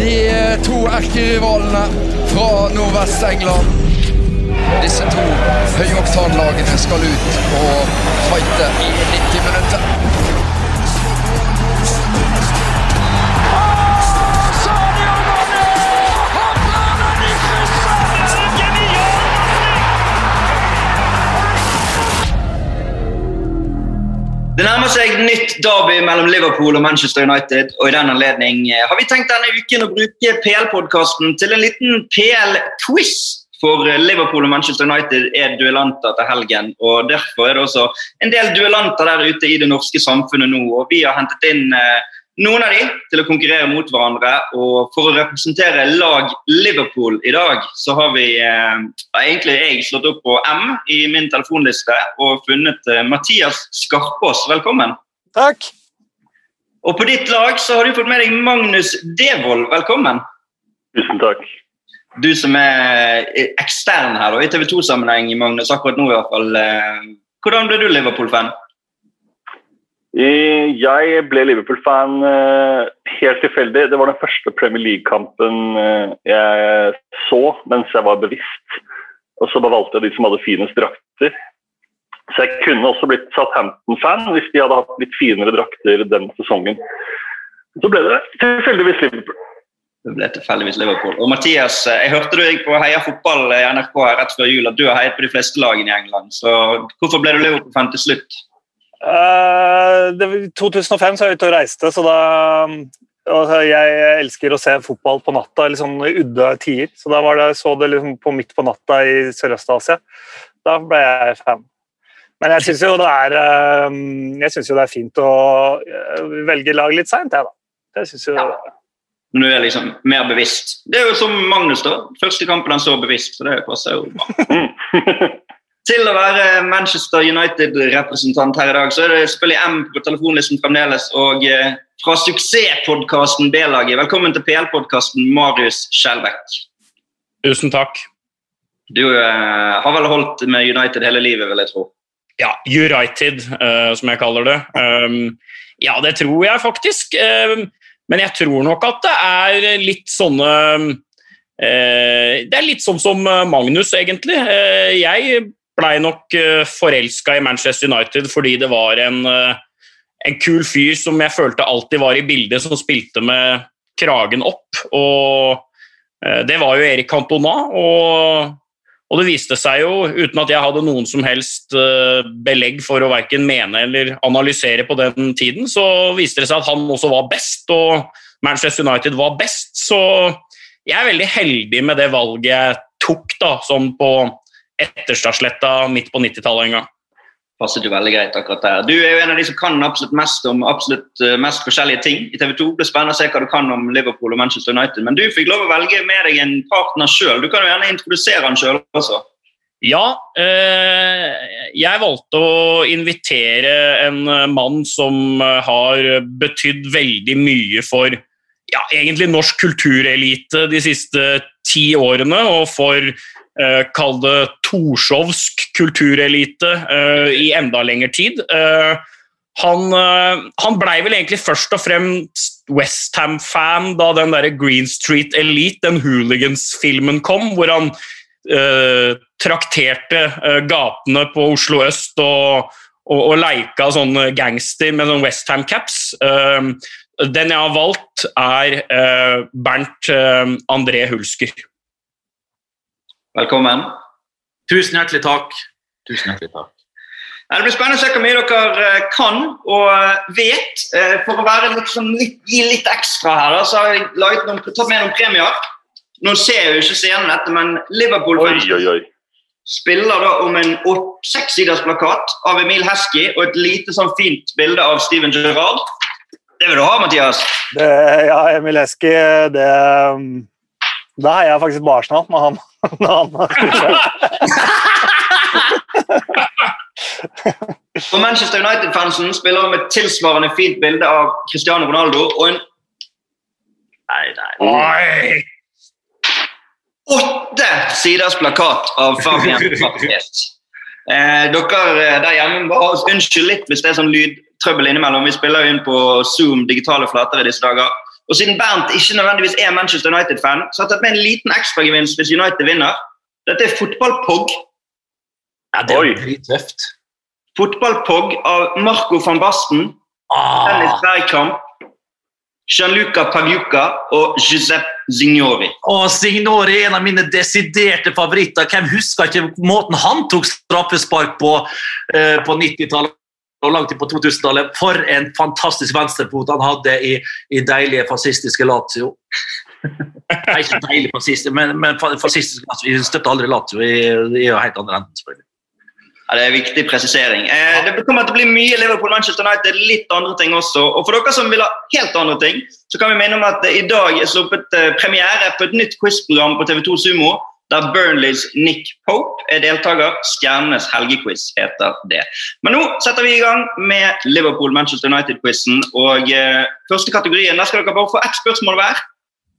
De to erkerivalene fra Nordvest-England. Disse to høyoktanlagene skal ut og fighte i 90 minutter. Seg nytt derby mellom Liverpool og Manchester United. og I den anledning eh, har vi tenkt denne uken å bruke PL-podkasten til en liten PL-quiz. For eh, Liverpool og Manchester United er duellanter til helgen. og Derfor er det også en del duellanter der ute i det norske samfunnet nå. og Vi har hentet inn eh, noen av de til å konkurrere mot hverandre. Og for å representere lag Liverpool i dag, så har vi eh, egentlig jeg slått opp på M i min telefonliste og funnet eh, Mathias Skarpaas. Velkommen. Takk. Og på ditt lag så har du fått med deg Magnus Devold. Velkommen. Tusen takk. Du som er ekstern her da, i TV 2-sammenheng, Magnus, akkurat nå i hvert fall. Eh, hvordan ble du Liverpool-fan? Jeg ble Liverpool-fan eh, helt tilfeldig. Det var den første Premier League-kampen eh, jeg så mens jeg var bevisst. Og så valgte jeg de som hadde finest drakter. Så jeg kunne også blitt Southampton-fan hvis de hadde hatt litt finere drakter den sesongen. Så ble det tilfeldigvis Liverpool. Det ble tilfeldigvis Liverpool. Og Mathias, eh, jeg hørte du gikk på Heia fotball i NRK rett før jul, at du har heiet på de fleste lagene i England. Så hvorfor ble du Liverpool-fan til slutt? Uh, I 2005 så er jeg ute og reiste, så da Jeg elsker å se fotball på natta, sånn udde tider. Så da var det, så det liksom på midt på natta i Sørøst-Asia. Da ble jeg fan. Men jeg syns jo, jo, det er fint å velge lag litt seint, jeg, da. Det synes jo... Ja. Nå er jeg liksom mer bevisst. Det er jo som Magnus, da. Første kampen han så bevisst, så det passer jo bra. Til å være Manchester United-representant her i dag, så er det selvfølgelig M på telefonlisten fremdeles. Og eh, fra suksesspodkasten B-laget, velkommen til PL-podkasten Marius Skjelbæk. Tusen takk. Du eh, har vel holdt med United hele livet, vil jeg tro? Ja, United, uh, som jeg kaller det. Um, ja, det tror jeg faktisk. Um, men jeg tror nok at det er litt sånne uh, Det er litt sånn som Magnus, egentlig. Jeg blei nok eh, forelska i Manchester United fordi det var en, uh, en, kul fyr som jeg følte alltid var i bildet, som spilte med kragen opp. Og uh, det var jo Erik Cantona. Og, og, det viste seg jo, uten at jeg hadde noen som helst belegg for å verken mene eller analysere på den tiden, så viste det seg at han også var best, og Manchester United var best. Så jeg er veldig heldig med det valget jeg tok, da, sånn på Etterstadsletta midt på 90-tallet en gang. Passet jo veldig greit akkurat der. Du er jo en av de som kan absolutt mest om absolutt eh, mest forskjellige ting i TV 2. Det blir spennende å se hva du kan om Liverpool og Manchester United. Men du fikk lov å velge med deg en partner sjøl. Du kan jo gjerne introdusere han sjøl også. Ja, eh, jeg valgte å invitere en mann som har betydd veldig mye for ja, egentlig norsk kulturelite de siste ti årene, og for uh, kall det torshovsk kulturelite uh, i enda lengre tid. Uh, han, uh, han blei vel egentlig først og fremst Westham-fan da den der Green Street Elite, den Hooligans-filmen, kom, hvor han trakterte gatene på Oslo øst og, og, og leika sånn gangster med sånn Westham-caps. den jeg har valgt, er Bernt André Hulsker. Velkommen. Tusen hjertelig takk. Tusen hjertelig takk. Det blir spennende å se hvor mye dere eh, kan og eh, vet. Eh, for å være litt, sånn, litt, gi litt ekstra her, så har jeg noen, tatt med noen premier. Nå ser jeg jo ikke scenen dette, men Liverpool oi, oi, oi. spiller da om en sekssiders plakat av Emil Heskey og et lite sånn fint bilde av Steven Gerrard. Det vil du ha, Mathias? Det, ja, Emil Heskey, det Da heier jeg faktisk på Arsenal med han. For Manchester United-fansen spiller med tilsvarende fint bilde av Cristiano Ronaldo og en Nei, nei. Oi. Åtte siders plakat av Fabian Baptist. Eh, dere eh, der hjemme, bare Unnskyld litt hvis det er sånn lydtrøbbel innimellom. Vi spiller inn på Zoom digitale flater i disse dager. Og siden Bernt ikke nødvendigvis er Manchester United-fan, så har jeg tatt med en liten ekstragevinst hvis United vinner. Dette er fotballpog. Ja, det er Oi. tøft. drittøft. Fotballpog av Marco van Basten, Dennis Ah. Bergkamp, Gianluca Pagliuca og Giuseppe Signori. Og Signori er en av mine desiderte favoritter. Hvem husker ikke måten han tok straffespark på eh, på 90-tallet og langt inn på 2000-tallet? For en fantastisk venstrefot han hadde i, i deilige fascistiske Lazio. Nei, ikke deilig fascist, men, men fa- fascistisk Lazio. Vi støtter aldri Lazio i, i helt andre enden. selvfølgelig. Ja, det er en viktig presisering. Eh, det kommer til å bli mye Liverpool-Manchester United, litt andre ting også. Og for dere som vil ha helt andre ting, så kan vi minne om at i dag er sluppet eh, premiere på et nytt quizprogram på TV2 Sumo, der Burnleys Nick Pope er deltaker. Stjernenes helgequiz heter det. Men nå setter vi i gang med Liverpool-Manchester United-quizen. Og eh, første kategorien, der skal dere bare få ett spørsmål hver.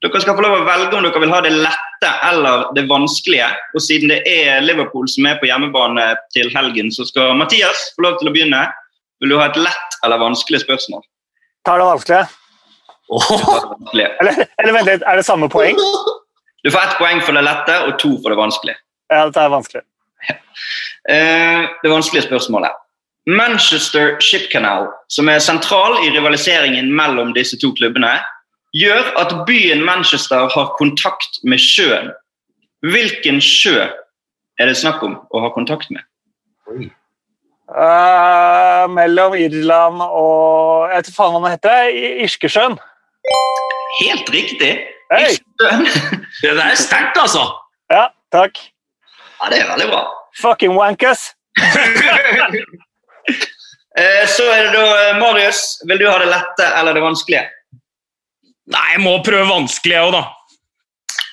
Dere skal få lov å velge om dere vil ha det lette eller det vanskelige. Og siden det er Liverpool som er på hjemmebane til helgen, så skal Mathias få lov til å begynne. Vil du ha et lett eller vanskelig spørsmål? Tar det vanskelige. Vanskelig. Eller, eller vent litt, er det samme poeng? Du får ett poeng for det lette og to for det vanskelige. Ja, dette er vanskelig. Eh, det vanskelige spørsmålet. Manchester Ship Canal, som er sentral i rivaliseringen mellom disse to klubbene, gjør at byen Manchester har kontakt med sjøen. Hvilken sjø er det snakk om å ha kontakt med? Uh, mellom Irland og Jeg vet ikke faen hva den heter. I- Irskesjøen. Helt riktig! Hei! Det der er sterkt, altså! Ja, takk. Ja, det er veldig bra. Fucking wankers. Eh, Så er det da eh, Marius. Vil du ha det lette eller det vanskelige? Nei, jeg må prøve vanskelig, jeg òg, da.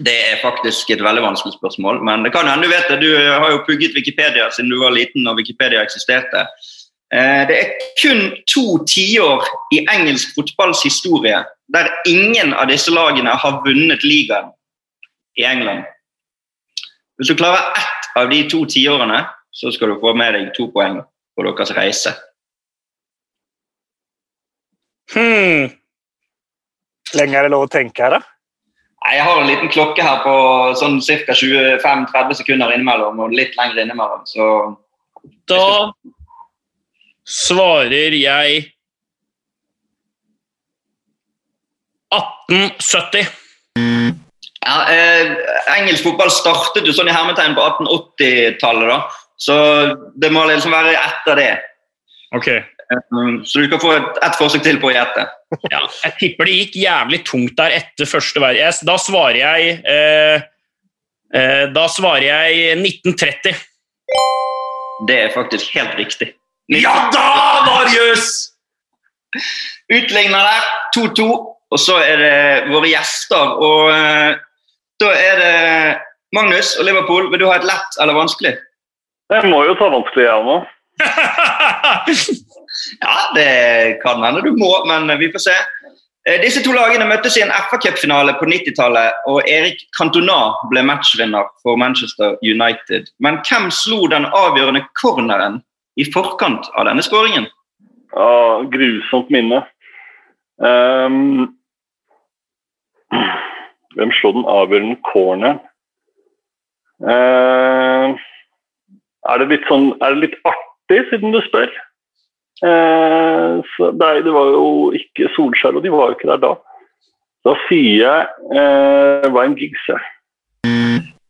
Det er faktisk et veldig vanskelig spørsmål, men det kan hende du vet det. Du eh, har jo pugget Wikipedia siden du var liten og Wikipedia eksisterte. Eh, Det er kun to tiår i engelsk fotballs historie der ingen av disse lagene har vunnet ligaen i England. Hvis du klarer ett av de to tiårene, så skal du få med deg to poeng på deres reise. Hmm. Lenge er det lov å tenke her, da? Jeg har en liten klokke her på sånn ca. 25-30 sekunder innimellom, og litt lenger innimellom. Så Da svarer jeg 1870. ja, eh, Engelsk fotball startet jo sånn i hermetegn på 1880-tallet, da. Så det må liksom være etter det. Ok. Um, Så du kan få et, et forsøk til på å gjette. Ja, jeg tipper det gikk jævlig tungt der etter første verden. Da svarer jeg eh, eh, Da svarer jeg 1930. Det er faktisk helt riktig. Ja da, Marius! Utligner der, 2-2. Og så er det våre gjester. Og eh, da er det Magnus og Liverpool. Vil du ha et lett eller vanskelig? Jeg må jo ta vanskelig, jeg nå. Ja, det kan hende du må, men vi får se. Eh, Disse to lagene møttes i en FA-cupfinale på 90-tallet, og Erik Cantona ble matchvinner for Manchester United. Men hvem slo den avgjørende corneren i forkant av denne skåringen? Ja, grusomt minne. Ehm, hvem slo den avgjørende corneren? Ehm, er, det litt sånn, er det litt artig, siden du spør? Så, nei, det var jo ikke Solskjær, og de var jo ikke der da. Da sier jeg uh, Ryan Giggs. jeg.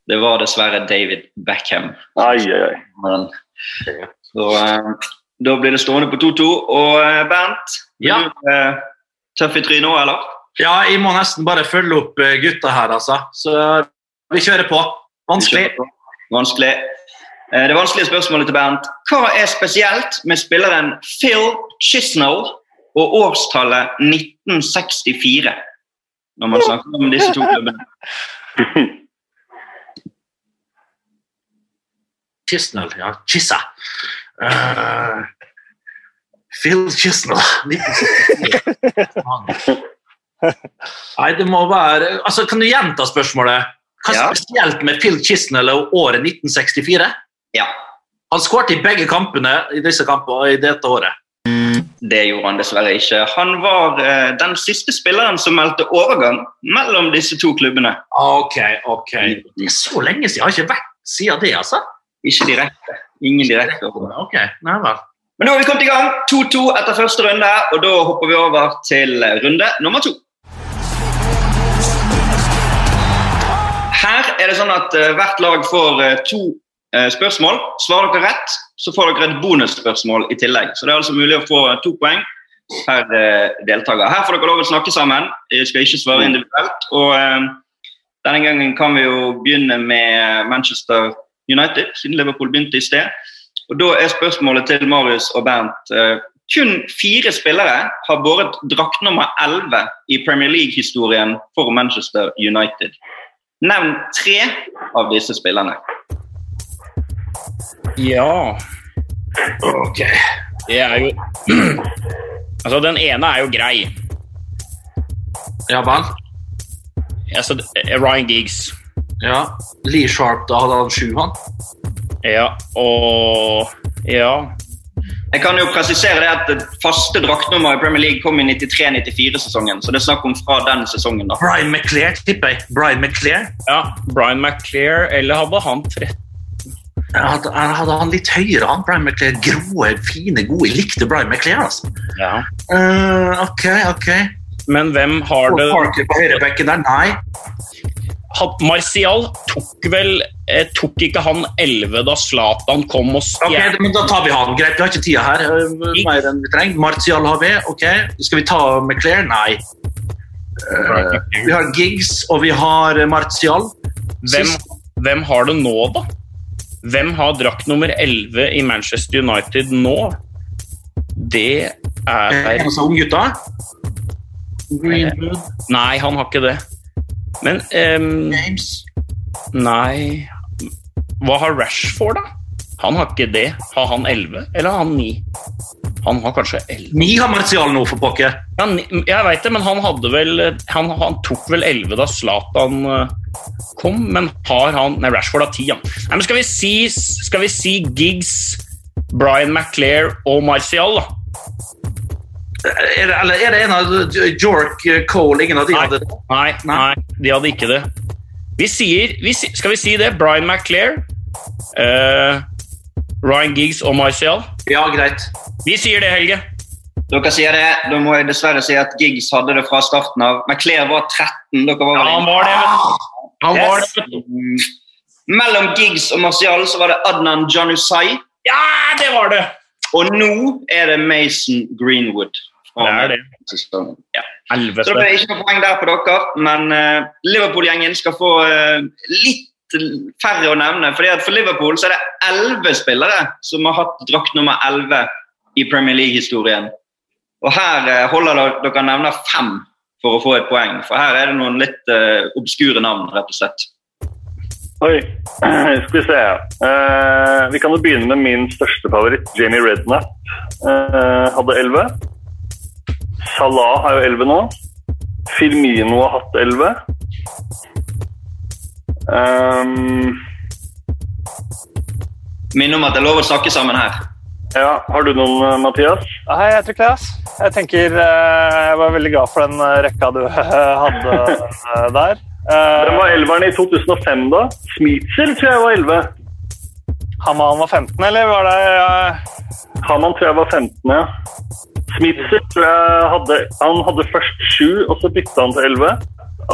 Det var dessverre David Beckham. Ai, ai, ai. Men, så eh, da blir det stående på 2-2. Og Bernt, er Ja. du eh, tøff i trynet nå, eller? Ja, jeg må nesten bare følge opp eh, gutta her, altså. Så vi kjører på. Vanskelig. Vanskelig. Eh, Det vanskelige spørsmålet til Bernt. Hva er spesielt med spilleren Phil Chisnell og årstallet 1964? Når man snakker om disse to klubbene. Chisnell, ja. Chissa. Uh, Phil Chisnell. 1964. Nei, det må være Altså, Kan du gjenta spørsmålet? Hva Ja. spesielt med Phil Chisnell året 1964? Ja. Han skåret i begge kampene i disse kampene i dette året. Det gjorde han dessverre ikke. Han var eh, den siste spilleren som meldte overgang mellom disse to klubbene. Ok, ok. Det er så lenge siden. Jeg har ikke vært siden det, altså. Ikke direkte. Ingen direkte. Ok, nei vel. Men nå har vi kommet i gang. 2-2 etter første runde, og da hopper vi over til runde nummer to. Her er det sånn at eh, hvert lag får eh, to eh, spørsmål. Svarer dere rett, så får dere et bonusspørsmål i tillegg. Så det er altså mulig å få to poeng per deltaker. Her får dere lov å snakke sammen. Jeg skal ikke svare individuelt. Og denne gangen kan vi jo begynne med Manchester United, siden Liverpool begynte i sted. Og Da er spørsmålet til Marius og Bernt kun fire spillere har båret drakt nummer 11 i Premier League-historien for Manchester United. Nevn tre av disse spillerne. Ja, Ok. det er jo Altså, den ene er jo grei. Ja vel. Altså, Ryan Giggs. Ja. Lee Sharp, da hadde han sju, han. Ja, og Ja. Jeg kan jo presisere det at faste draktnummer i Premier League kom i 93-94-sesongen. Så det er snakk om fra den sesongen. da. Brian McClair, tipper jeg. Brian McClair. ja Brian McClair, eller hadde han 13? Hadde, hadde han litt høyere, han Brian McClair. Grå, fine, gode. Jeg likte Brian McClair, altså. Ja. Uh, ok, ok. Men hvem har det Parker på høyrebekken der? Nei. Martial tok vel eh, Tok ikke han 11 da Zlatan kom og stjal? men Da tar vi han. Greit, vi har ikke tida her. eh, mer enn vi trenger. Martial har vi. ok. Skal vi ta McClair? Nei. Uh, vi har Giggs, og vi har Martial. Hvem, hvem har det nå, da? Hvem har drakt nummer 11 i Manchester United nå? Det er Eh, altså unggutta. Greenwood, Nei, han har ikke det. Men um, James Nei Hva har Rashford, da? Han har ikke det. Har han 11, eller har han 9? Han har kanskje 11. Ni har Martial nå, for pokker. Ja, jeg veit det, men han hadde vel Han, han tok vel 11 da Zlatan eh, kom, men har han Nei, Rashford har 10, han. Nei, men skal vi si, skal vi si Giggs, Brian McClair og Martial, da? Er det, eller er det en av Jork eh, Cole? Ingen av de Nei. hadde det? Nei, nei, de hadde ikke det. Vi sier, vi, skal vi si det? Brian McClair, uh, Ryan Giggs og Martial. Ja, greit. Vi sier det, Helge. Dere sier det. Da må jeg dessverre si at Giggs hadde det fra starten av. McClair var 13. Dere var Ja, han var det. vet han Han var det. Mm. Mellom Giggs og Martial så var det Adnan Janusai. Ja, det var det! Og nå er det Mason Greenwood. Det er det. Ja. Så det ble ikke noe poeng der på dere, men uh, Liverpool-gjengen skal få uh, litt færre å nevne. fordi at For Liverpool så er det elleve spillere som har hatt drakt nummer 11 i Premier League-historien. Og her uh, holder dere, nevner fem for å få et poeng, for her er det noen litt obskure navn, rett og slett. Oi, skal vi se. Uh, vi kan jo begynne med min største favoritt, Jamie Redknapp. Uh, hadde 11. Salah har jo 11 nå. Firmino har hatt 11. Um, Minn om at det er lov å snakke sammen her. ja, har du noen, eh, Mathias? Hei, jeg heter Klas. Jeg tenker eh, Jeg var veldig glad for den eh, rekka du hadde der. Eh, Hvem var elveren i 2005, da? Smitser tror jeg var 11. Haman var 15, eller var det ja. Haman tror jeg var 15, ja. Smitser tror jeg hadde Han hadde først sju, og så bytta han til 11.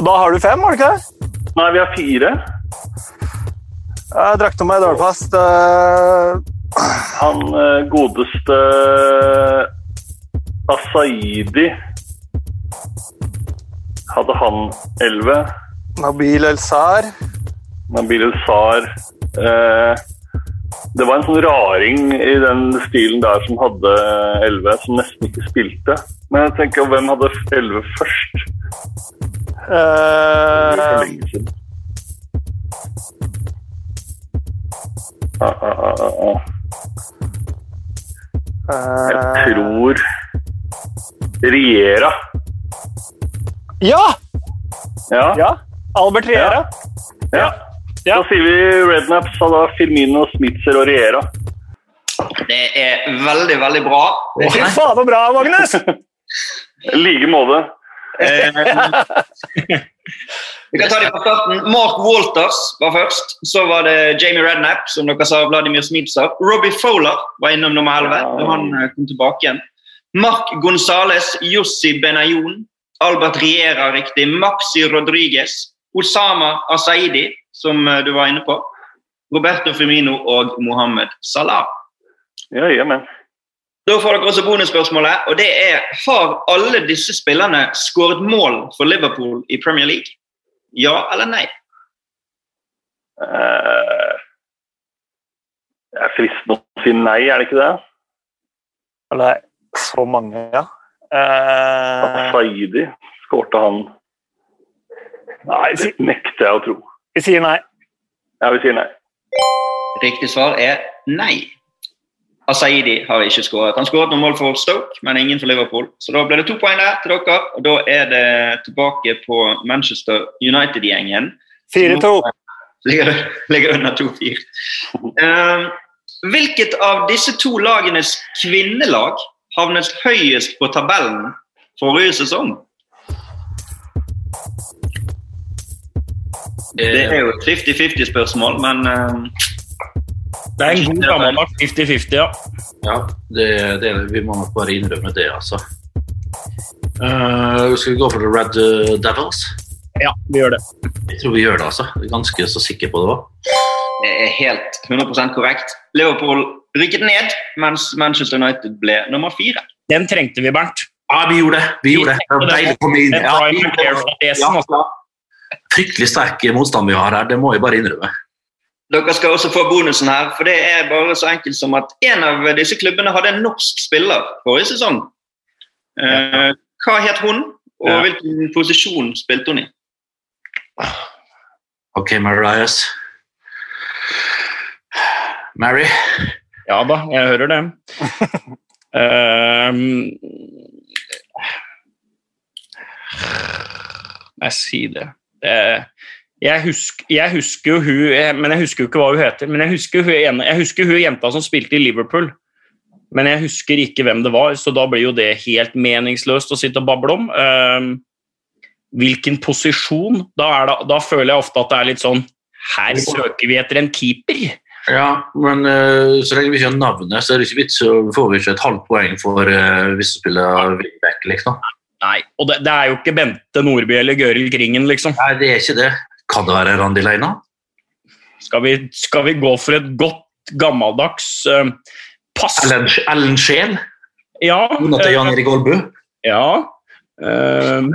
Da har du fem, har du ikke det? Nei, vi har fire. Jeg drakk til meg dårlig fast. eh, Han eh, godeste Asaidi Hadde han 11. Nabil El-Sar. Nabil El-Sar eh, Det var en sånn raring i den stilen der som hadde 11, som nesten ikke spilte. Men jeg tenker, hvem hadde 11 først? Ah, ah, ah, ah, ah. Jeg eh, tror Riera. Ja! Ja. ja! Albert Riera. ja. Ja. Da sier vi Rednaps, da Firmino, Smitzer og Riera. Det er veldig, veldig bra. Fy faen, så bra, Magnus! I like måte. Eh, Vi kan ta de fra starten. Mark Walters var først. Så var det Jamie Redknapp, som dere sa, Vladimir Smitser. Robbie Fowler var innom nummer 11 og han eh, kom tilbake igjen. Mark Gonzales, Jossi Benayon, Albert Riera, riktig. Maxi Rodriguez, Osama Asaidi, som eh, du var inne på. Roberto Firmino og Mohammed Salah. Ja, jamen. Da får dere også bonusspørsmålet, og det er Har alle disse spillerne skåret mål for Liverpool i Premier League? Ja eller nei? Uh, det er fristende å si nei, er det ikke det? Nei, så mange, ja. Uh, Saidi skårte han. nei, Det nekter jeg å tro. Vi sier nei. Ja, vi sier nei. Riktig svar er nei. Asaidi har ikke skåret. Han skåret noen mål for Stoke, men ingen for Liverpool. Så da ble det to poeng der til dere, og da er det tilbake på Manchester United-gjengen. 4-2. Ligger, ligger under 2-4. Eh, hvilket av disse to lagenes kvinnelag havnet høyest på tabellen forrige sesong? Det er jo et 50-50-spørsmål, men eh, Det er en god gammeldags 50-50, ja. Ja, det, det, vi må nok bare innrømme det, altså. Uh, skal vi gå for The Red eh, Devils? Ja, vi gjør det. Jeg tror vi gjør det, altså. Jeg er ganske så sikker på det òg. Det er helt 100% korrekt. Liverpool rykket ned, mens Manchester United ble nummer fire. Den trengte vi, Bernt. Ja, vi gjorde det. Vi gjorde det. det var deilig å komme inn. Ja, vi Ja. Fryktelig sterk motstand vi har her, det må jeg bare innrømme. Dere skal også få bonusen her, for det er bare så enkelt som at en av disse klubbene hadde en norsk spiller forrige sesong. Ja. hva het hun, og Ja. hvilken posisjon spilte hun i? Ok, Marias. Mary? Ja da, jeg hører det. Jeg sier si det. det jeg, husker, jeg husker jo hun Men jeg husker jo ikke hva hun heter. Men jeg husker hun, jeg husker hun jenta som spilte i Liverpool. Men jeg husker ikke hvem det var, så da blir jo det helt meningsløst å sitte og bable om. Uh, hvilken posisjon? Da, det, da føler jeg ofte at det er litt sånn Her søker vi etter en keeper. Ja, men uh, så lenge vi ikke har navnet, så er det ikke vits, så får vi ikke et halvt poeng for uh, hvis vi spiller wingback, liksom. Nei, og det, det er jo ikke Bente Nordby eller Gøril Kringen, liksom. Nei, det er ikke det. Kan det være Randi Leina? Skal vi, skal vi gå for et godt, gammeldags uh, pass? Ellen, Ellen Scheel? Ja. Kona til Jan eh, Erik Aalbu? ja. Uh,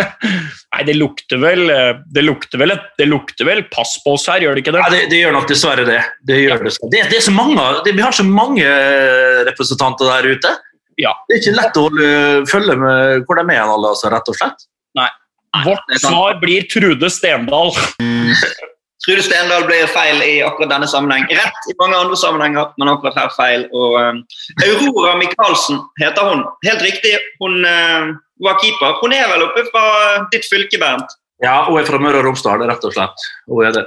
Nei, det lukter vel Det lukter vel, det lukter vel pass på oss her, gjør det ikke det? Ja, det, det gjør nok dessverre det. Det, gjør det. Det, det er så mange, det, vi har så mange representanter der ute. Ja. Det er ikke lett å følge med hvor de er, hen, alle, altså, rett og slett. Vårt det er svar blir Trude Stendal. Trude Stendal ble feil i akkurat denne sammenheng. Rett i mange andre sammenhenger, men akkurat her feil. Og, uh, Aurora Michaelsen heter hun. Helt riktig, hun uh, var keeper. Hun er vel oppe fra ditt fylke, Bernt? Ja, Hun er fra Møre og Romsdal, rett og slett. Hun er det.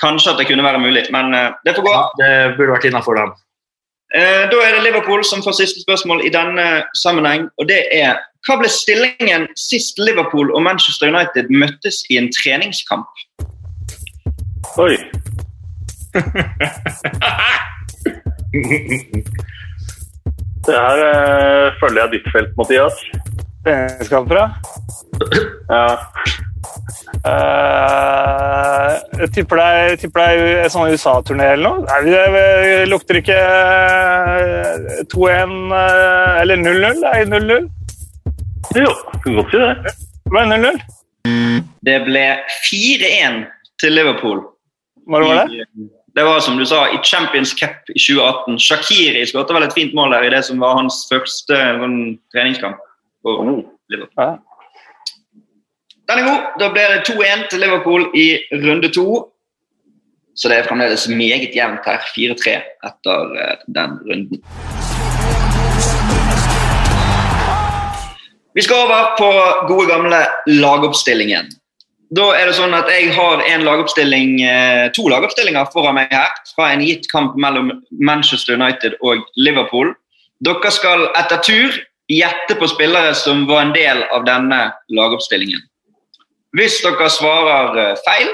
Kanskje at det kunne være mulig, men uh, det får gå. Ja, det burde vært innafor dem. Eh, Da er det Liverpool som får siste spørsmål i denne sammenheng. og det er Hva ble stillingen sist Liverpool og Manchester United møttes i en treningskamp? Oi. Det her følger jeg ditt felt, Mathias. Treningskamper, ja. Ja. Eh, jeg tipper det er, jeg tipper det er en sånn USA-turné eller noe. Nei, det, det lukter ikke eh, 2-1 eh, eller 0-0. Det er 0-0. Jo, kan godt si det. Det ble 0-0. Det ble 4-1 til Liverpool. Når var det? Det var som du sa, i Champions Cup i 2018. Shakiri skåret vel et fint mål der i det som var hans første sånn, treningskamp. for Oh. Liverpool. Ja. Den er god. Da ble det 2-1 til Liverpool i runde to. Så det er fremdeles meget jevnt her. 4-3 etter eh, den runden. Vi skal over på gode gamle lagoppstillingen. Da er det sånn at Jeg har en lagoppstilling, eh, to lagoppstillinger foran meg her fra en gitt kamp mellom Manchester United og Liverpool. Dere skal etter tur gjette på spillere som var en del av denne lagoppstillingen. Hvis dere svarer eh, feil,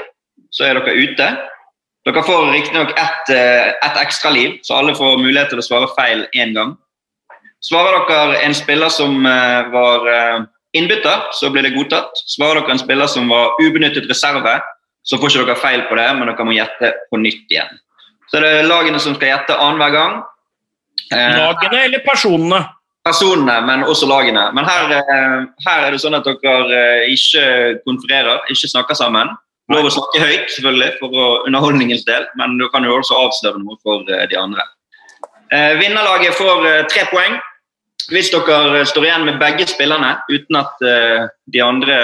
så er dere ute. Dere får riktignok ett eh, et ekstra liv, så alle får mulighet til å svare feil én gang. Svarer dere en spiller som eh, var eh, innbytter, så blir det godtatt. Svarer dere en spiller som var ubenyttet reserve, så får ikke dere feil på det, men dere må gjette på nytt igjen. Så det er lagene som skal gjette annenhver gang. Eh, Lagene eller personene? Personene, men også lagene. Men her, eh, her er det sånn at dere eh, ikke konfererer, ikke snakker sammen. Lov å snakke høyt, selvfølgelig, for underholdningens del, men du kan jo også avsløre noe for eh, de andre. Eh, vinnerlaget får tre poeng. Hvis dere står igjen med begge spillerne uten at de andre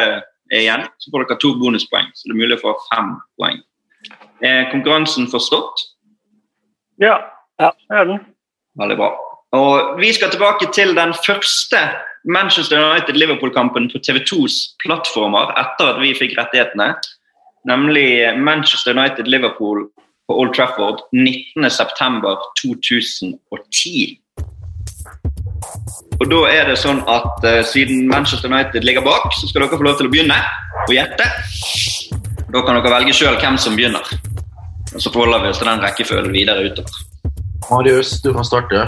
er igjen, så får dere to bonuspoeng. Så det er mulig å få fem poeng. Er konkurransen forstått? Ja, Ja. det er den. Veldig bra. Og Vi skal tilbake til den første Manchester United-Liverpool-kampen på TV2s plattformer etter at vi fikk rettighetene. Nemlig Manchester United-Liverpool på Old Trafford 19.9.2010. Og da er det sånn at uh, Siden Manchester United ligger bak, så skal dere få lov til å begynne å gjette. Da kan dere velge sjøl hvem som begynner. Og Så forholder vi oss til den rekkefølgen videre utover. Marius, du kan starte.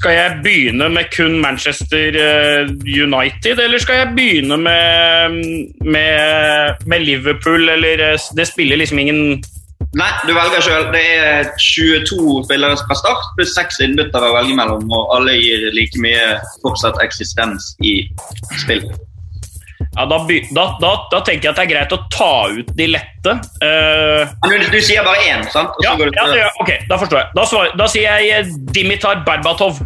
Skal jeg begynne med kun Manchester eh, United, eller skal jeg begynne med, med, med Liverpool, eller eh, Det spiller liksom ingen Nei, du velger sjøl. Det er 22 spillere fra start pluss seks innbyttere å velge mellom, og alle gir like mye fortsatt eksistens i spillet. Ja, da, da, da, da tenker jeg at det er greit å ta ut de lette. Uh, du, du sier bare én, sant? Og så ja, går ja, til- ja, ok, da forstår jeg. Da, svar, da sier jeg eh, Dimitar Berbatov.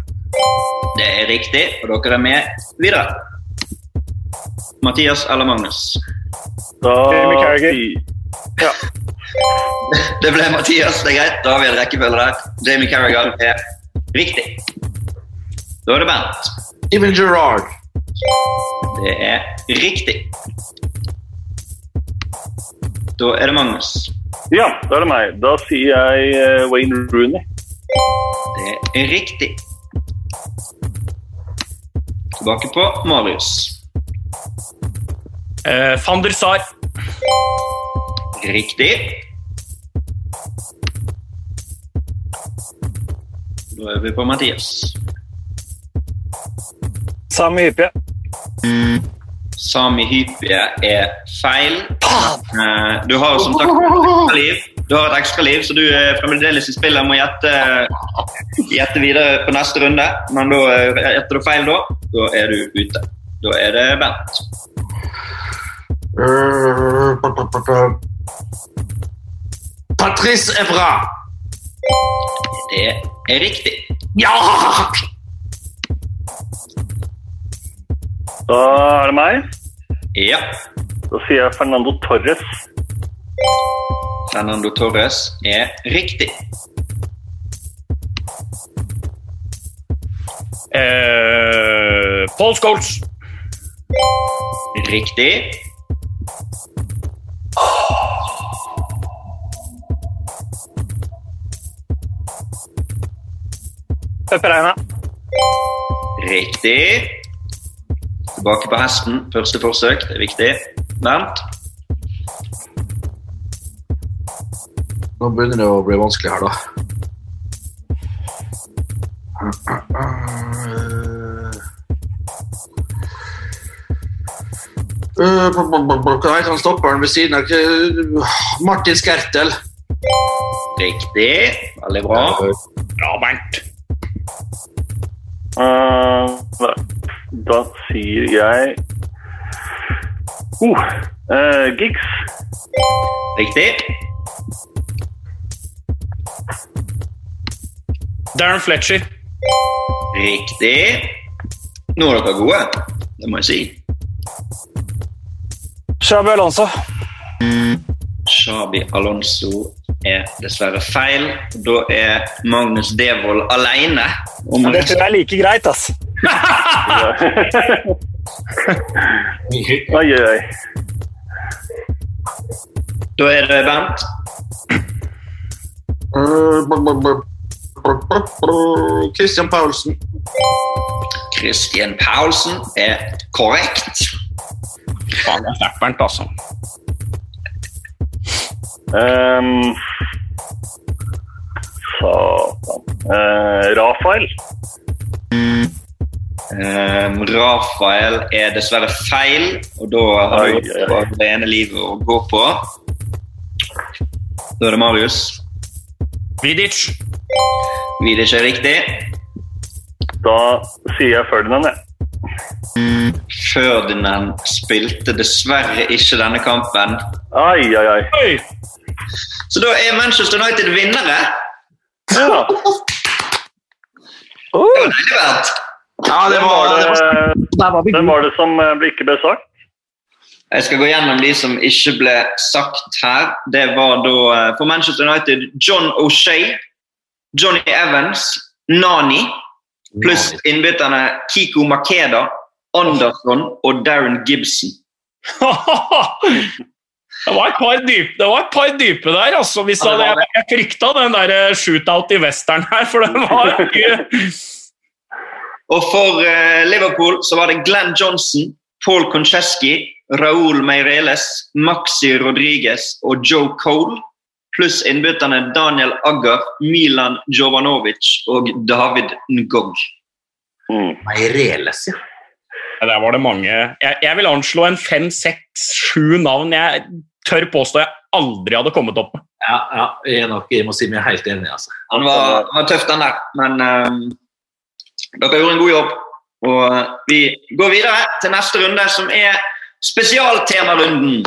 Det er riktig, og dere er med videre. Mathias eller Magnus? Da Jamie Carragher. Det ble Mathias, det er greit. Da har vi en rekkefølge der. Jamie Carragher er riktig. Da er det Bernt. Even Gerrard. Det er riktig. Da er det Magnus. Ja, da er det meg. Da sier jeg eh, Wayne Rooney. Det er riktig. Tilbake på Marius. Eh, Van der Sar. Riktig. Da er vi på Mathias. Samme Hyppie. Sami Hypie er feil. Eh, Du har som sagt ekstra liv. Du har et ekstra liv, så du er fremdeles i spillet må gjette, gjette videre på neste runde. Men da eh, gjetter du feil da, da er du ute. Da er det Bent. Pa- pa- pa- pa- Patrice Evra. Det er riktig. Ja! Da er det meg. Ja. Da sier jeg Fernando Torres. Fernando Torres er riktig. Eh, Paul Scholes. Riktig. Pereina. Riktig. Tilbake på hesten. Første forsøk, det er viktig. Bernt. Nå begynner det å bli vanskelig her, da. Uh, Hva heter han stopperen ved siden av Martin Skertel. Riktig. Veldig bra. Bra, Bernt. Eh, da, sier jeg oh, uh, Giggs. Riktig. Darren Fletcher. Riktig. Nå er dere gode, det må jeg si. Xabi Alonso. Shabi Alonso er dessverre feil. Da er Magnus Devold alene Ja, Det tror jeg er like greit, ass. Oi, oi, oi. Da er det Bernt. Christian Paulsen. Christian Paulsen er korrekt. Faen, det er sterkt, Bernt, altså. Um, Satan. Uh, Rafael. Um, Rafael er dessverre feil, og da har du bare det ene livet å gå på. Da er det Marius. Vidic. Vidic er riktig. Da sier jeg Ferdinand, jeg. Ferdinand spilte dessverre ikke denne kampen. Ai, ai, ai. Oi! Så da er Manchester United vinnere. Ja, Det var deilig, Bernt. Ja, det var, det var det, var det som eh, ikke ble sagt? Jeg skal gå gjennom de som ikke ble sagt her. Det var da eh, for Manchester United John O'Shea, Johnny Evans, Nani, pluss innbytterne Kiko Makeda, Anderson og Darren Gibson. Det var et par dype, det var et par dype der, altså. Hvis Ja, det hadde, jeg, jeg frykta den der eh, shootout i western her, for det var ikke Og for eh, Liverpool så var det Glenn Johnson, Paul Koncheski, Raúl Meireles, Maxi Rodriguez og Joe Cole, pluss innbytterne Daniel Agger, Milan Jovanovic og David Ngog. Mm. Meireles, ja. Ja, Der var det mange. Jeg, jeg vil anslå en fem, seks, sju navn jeg tør påstå jeg aldri hadde kommet opp med. Ja, ja, jeg, er nok, jeg må si meg helt enig. altså. Han var, han var tøff, den der, men eh, dere gjorde en god jobb. Og eh, vi går videre til neste runde, som er spesialtemarunden.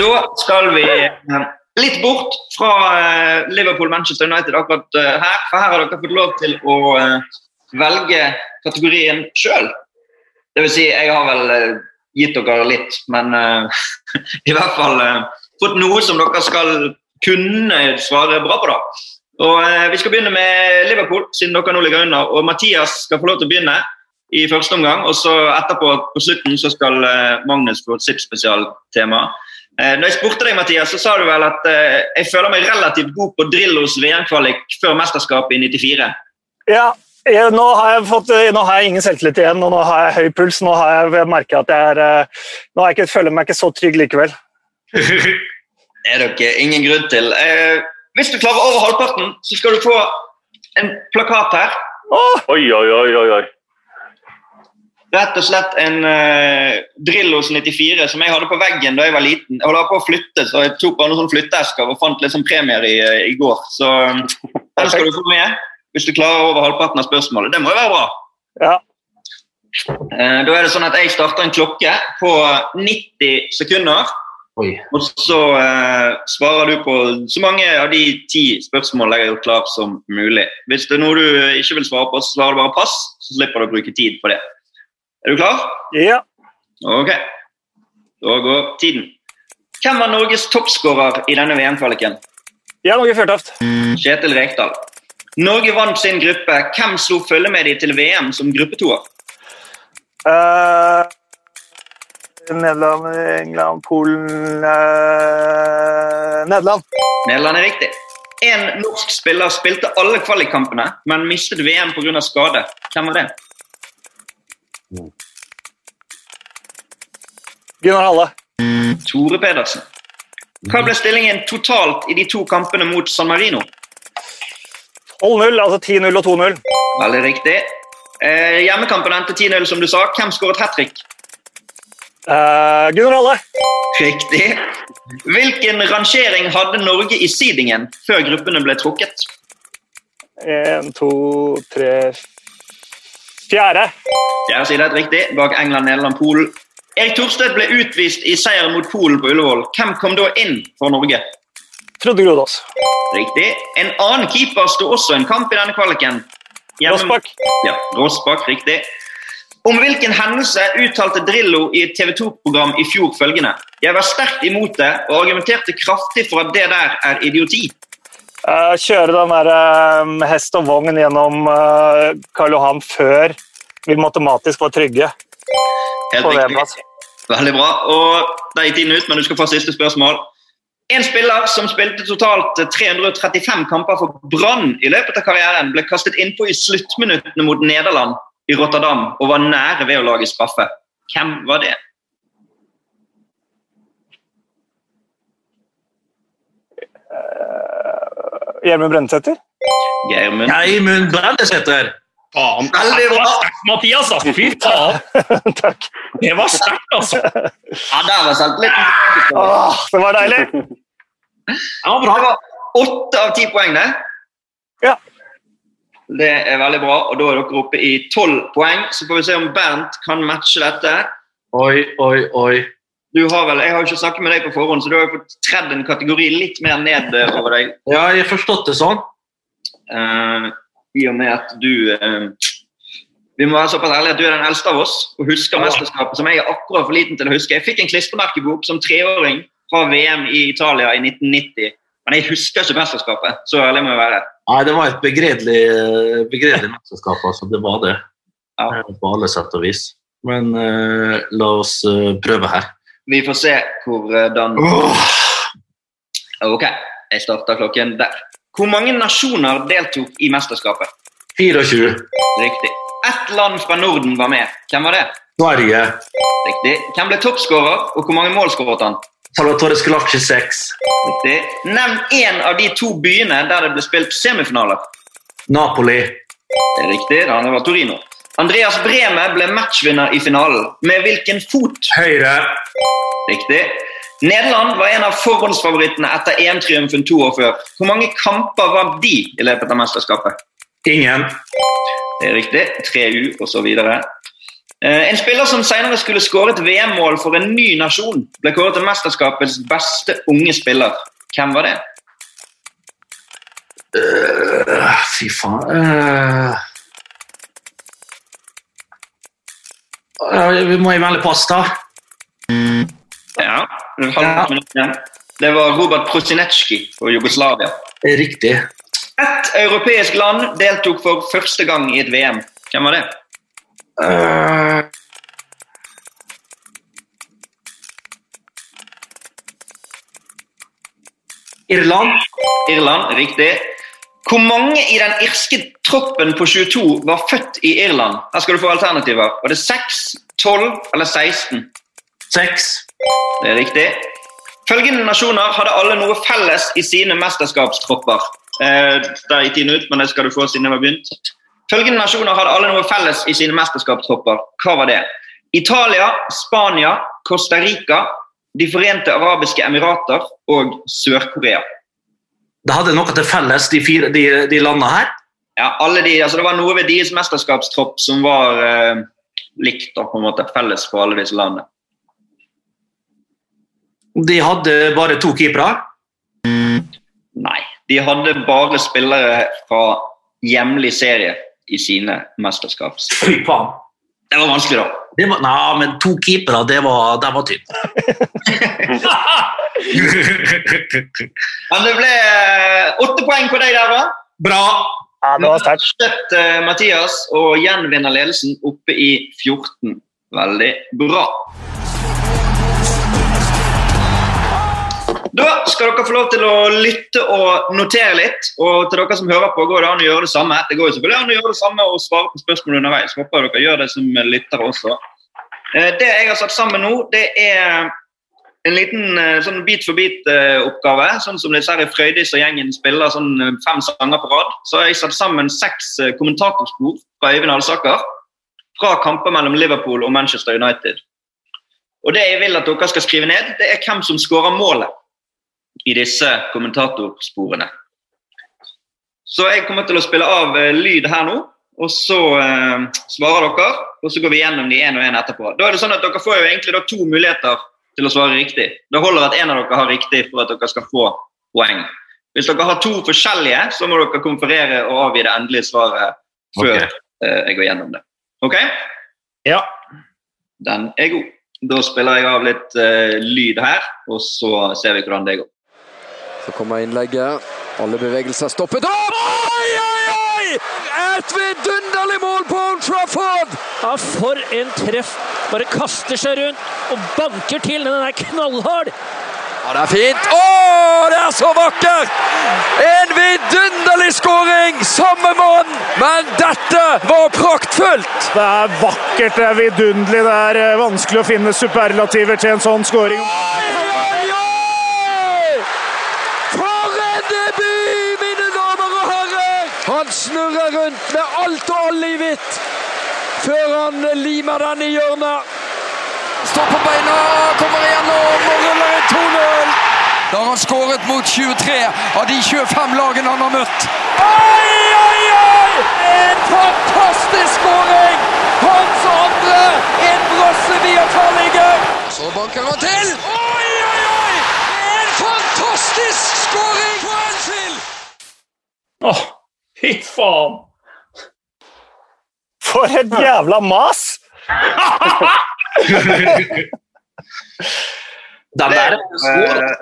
Da skal vi eh, litt bort fra eh, Liverpool-Manchester United akkurat her. For her har dere fått lov til å velge kategorien sjøl. Det vil si, jeg har vel gitt dere litt, men uh, i hvert fall uh, fått noe som dere skal kunne svare bra på. da. Og eh, Vi skal begynne med Liverpool, siden dere nå ligger under. Og Mathias skal få lov til å begynne i første omgang. Og så etterpå på slutten så skal eh, Magnus få sitt spesialtema. Eh, når jeg spurte deg, Mathias, så sa du vel at eh, jeg føler meg relativt god på Drillos VM-kvalik før mesterskapet i 94. Ja, jeg, nå, har jeg fått, nå har jeg ingen selvtillit igjen, og nå har jeg høy puls. Nå har jeg merket at jeg er Nå jeg ikke, føler jeg meg ikke så trygg likevel. Det er dere ingen grunn til. Eh, hvis du klarer over halvparten, så skal du få en plakat her. Oi, oi, oi, oi. oi. Rett og slett en uh, Drillos 94 som jeg hadde på veggen da jeg var liten. Jeg holdt på å flytte, så jeg tok bare noen flytteesker og fant litt sånn premier i, eh, i går. Så um, den skal du få med hvis du klarer over halvparten av spørsmålet. Det må jo være bra. ja. Uh, da er det sånn at Jeg starter en klokke på 90 sekunder. Oi. Og så eh, svarer du på så mange av de ti spørsmålene jeg har gjort klar som mulig. Hvis det er noe du ikke vil svare på, så svarer du bare pass, så slipper du å bruke tid på det. Er du klar? ja. Ok. Da går tiden. Hvem var Norges toppskårer i denne VM-kvaliken? Ja, Norge Fjørtoft. Kjetil Rekdal. Norge vant sin gruppe. Hvem slo følge med de til VM som gruppetoer? Uh, Nederland, England, Polen eh, Nederland. Nederland er riktig. En norsk spiller spilte alle kvalikkampene, men mistet VM pga. skade. Hvem var det? Gunnar Halle. Tore Pedersen. Hva ble stillingen totalt i de to kampene mot San Marino? 12-0, altså 10-0 og 2-0. Veldig riktig. Eh, hjemmekampen endte 10-0, som du sa. Hvem skåret hat trick? Uh, Gunnar Halle. Riktig. Hvilken rangering hadde Norge i seedingen før gruppene ble trukket? Én, to, tre Fjerde. Fjerde side er riktig, bak England, Nederland, Polen. Erik Thorstvedt ble utvist i seier mot Polen på Ullevål. Hvem kom da inn for Norge? Frode Grodås. Riktig. En annen keeper sto også en kamp i denne kvaliken. Hjemme- Rossbakk. Ja, Rossbakk, riktig. Om hvilken hendelse uttalte Drillo i et TV 2-program i fjor følgende Jeg var sterkt imot det og argumenterte kraftig for at det der er idioti. Uh, kjøre den der eh, hest og vogn gjennom uh, Karl Johan før vi matematisk var trygge Helt på riktig. VM, altså. Veldig bra. Og Da gikk tiden ut, men du skal få siste spørsmål. En spiller som spilte totalt 335 kamper for Brann i løpet av karrieren, ble kastet innpå i sluttminuttene mot Nederland i Rotterdam og var nære ved å lage straffe. Hvem var det? Gjermund Brennesæter? Gjermund Brendesæter. Faen. Veldig bra. Mathias, altså. Fy faen. Takk. Det var sterkt, altså. Ja, der var selvtilliten. Åh, det var deilig! Bra. Det var åtte av ti poeng, det. Ja. Det er veldig bra, og da er dere oppe i tolv poeng. Så får vi se om Bernt kan matche dette. Oi, oi, oi. Du har vel, Jeg har jo ikke snakket med deg på forhånd, så du har jo fått tredd en kategori litt mer ned eh, over deg. Ja, jeg har forstått det sånn. Uh, I og med at du uh, Vi må være såpass ærlige at du er den eldste av oss og husker Ja. mesterskapet som jeg er akkurat for liten til å huske. Jeg fikk en klistremerkebok som treåring fra VM i Italia i 1990. Men jeg husker ikke mesterskapet. Så ærlig må jeg være. Nei, det var et begredelig, begredelig mesterskap, altså. Det var det. Ja. Eh, På alle sett og vis. Men uh, la oss uh, prøve her. Vi får se hvordan Ok, jeg starter klokken der. Hvor mange nasjoner deltok i mesterskapet? 24. Riktig. Ett land fra Norden var med. Hvem var det? Sverige. Riktig. Hvem ble toppskårer, og hvor mange mål skåret han? Salvatore Scolacci 6. Nevn én av de to byene der det ble spilt semifinaler. Napoli. Det er riktig, det andre var Torino. Andreas Breme ble matchvinner i finalen. Med hvilken fot? Høyre. Riktig. Nederland var en av forhåndsfavorittene etter EM-triumfen to år før. Hvor mange kamper vant de i løpet av mesterskapet? Ingen. Det er riktig. 3U osv. Eh, en spiller som senere skulle skåre et VM-mål for en ny nasjon, ble kåret til mesterskapets beste unge spiller. Hvem var det? Uh, fy faen uh, uh, Vi må melde pass, da. Ja, det var halvt minutt igjen. Det var Robert Prosinecki fra Jugoslavia. Riktig. Ett europeisk land deltok for første gang i et VM. Hvem var det? Øh. Irland. Irland, riktig. Hvor mange i den irske troppen på 22 var født i Irland? Her skal du få alternativer. Var det 6, 12 eller 16? 6. Det er riktig. Følgende nasjoner hadde alle noe felles i sine mesterskapstropper. Eh, der gikk tiden ut, men det skal du få siden jeg har begynt. Følgende nasjoner hadde alle noe felles i sine mesterskapstropper. Hva var det? Italia, Spania, Costa Rica, De forente arabiske emirater og Sør-Korea. Det hadde noe til felles, de, fire, de, de landene her. Ja, alle de, altså Det var noe ved deres mesterskapstropp som var eh, likt og på en måte felles for alle disse landene. De hadde bare to keepere. Nei, de hadde bare spillere fra hjemlig serie i sine mesterskaps. Fy faen. Det var vanskelig, da. Det var, nei, men to keepere, det var, det var tynt. Men det ble eh, åtte poeng på deg der, da. Bra. Ja, det var sterkt. Støtt eh, Mathias og gjenvinner ledelsen oppe i 14. Veldig bra. Da skal dere få lov til å lytte og notere litt. Og til dere som hører på, går det an å gjøre det samme. Det går jo selvfølgelig an å gjøre det samme og svare på spørsmål underveis. Håper dere gjør det som lyttere også. Eh, Det jeg har satt sammen nå, det er en liten eh, sånn bit for bit-oppgave. Sånn som disse her Frøydis og gjengen spiller sånn eh, fem sanger på rad. Så har jeg satt sammen seks kommentatorspor fra Øyvind Alsaker fra kamper mellom Liverpool og Manchester United. Og det jeg vil at dere skal skrive ned, det er hvem som skårer målet i disse kommentatorsporene. Så jeg kommer til å spille av eh, lyd her nå, og så eh, svarer dere. Og så går vi gjennom de én og én etterpå. Da er det sånn at Dere får jo egentlig to muligheter til å svare riktig. Det holder at en av dere har riktig for at dere skal få poeng. Hvis dere har to forskjellige, så må dere konferere og avgi det endelige svaret før okay. eh, jeg går gjennom det. Ok? Ja. Den er god. Da spiller jeg av litt eh, lyd her, og så ser vi hvordan det går. Så kommer innlegget. Alle bevegelser stoppet opp! Oi, oi, oi! Et vidunderlig mål på Old Trafford! Ja, for en treff! Bare kaster seg rundt og banker til. Den er knallhard. Ja, det er fint. Å, det er så vakkert! En vidunderlig skåring! Samme mann, men dette var praktfullt! Det er vakkert, det er vidunderlig. Det er eh, vanskelig å finne superlativer til en sånn skåring. Snurrer rundt med alt og alle i hvitt før han limer den i hjørnet. Står på beina, kommer igjennom og ruller inn 2-0. Da har han skåret mot 23 av de 25 lagene han har møtt. Oi, oi, oi! En fantastisk skåring! Hans andre innbrosse via tverrligger. Så banker han til. Oi, oi, oi! En fantastisk skåring på Anfield! Åh, fy faen! For et jævla mas! Den der er. Eh,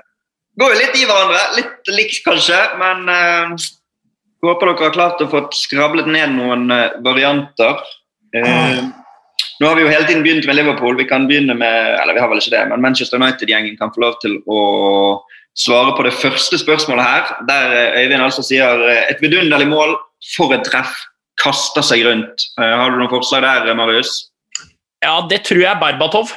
går jo litt i hverandre. Litt likt, kanskje, men uh, håper dere har klart å få skrablet ned noen eh, varianter. Eh, nå har vi jo hele tiden begynt med Liverpool. Vi kan begynne med, eller vi har vel ikke det, men Manchester United-gjengen kan få lov til å svare på det første spørsmålet her, der eh, Øyvind altså sier eh, et vidunderlig mål for et treff. Kaster seg rundt. Eh, har du noen forslag der, Marius? Ja, det tror jeg er Berbatov.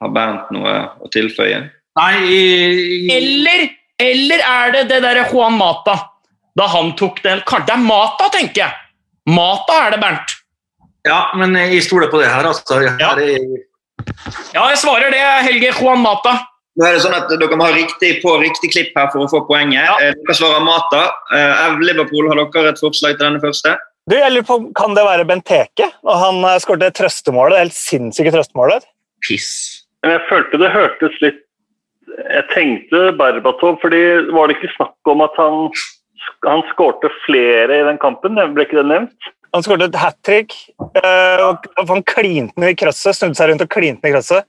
Har Bernt noe å tilføye? Nei, i- Eller, eller er det det derre Juan Mata? Da han tok den det er Mata, tenker jeg. Mata er det, Bernt. Ja, men jeg stoler på det her. Altså. Ja. Er, Ja, jeg svarer det, Helge. Juan Mata. Nå er det sånn at Dere må ha riktig på riktig klipp her for å få poenget. Ja. Dere svarer Mata. Eh, Liverpool, har dere et forslag til denne første? Du, jeg lurer på, Kan det være Benteke? Og han eh, skåret trøstemålet, det helt sinnssyke trøstemålet. Piss. Men jeg følte det hørtes litt Jeg tenkte Berbatov, fordi var det ikke snakk om at han han skårte flere i den kampen? Ble ikke det nevnt? Han skåret et hat trick. eh, og Han klinte ned i krøsset, snudde seg rundt og klinte den i krøsset.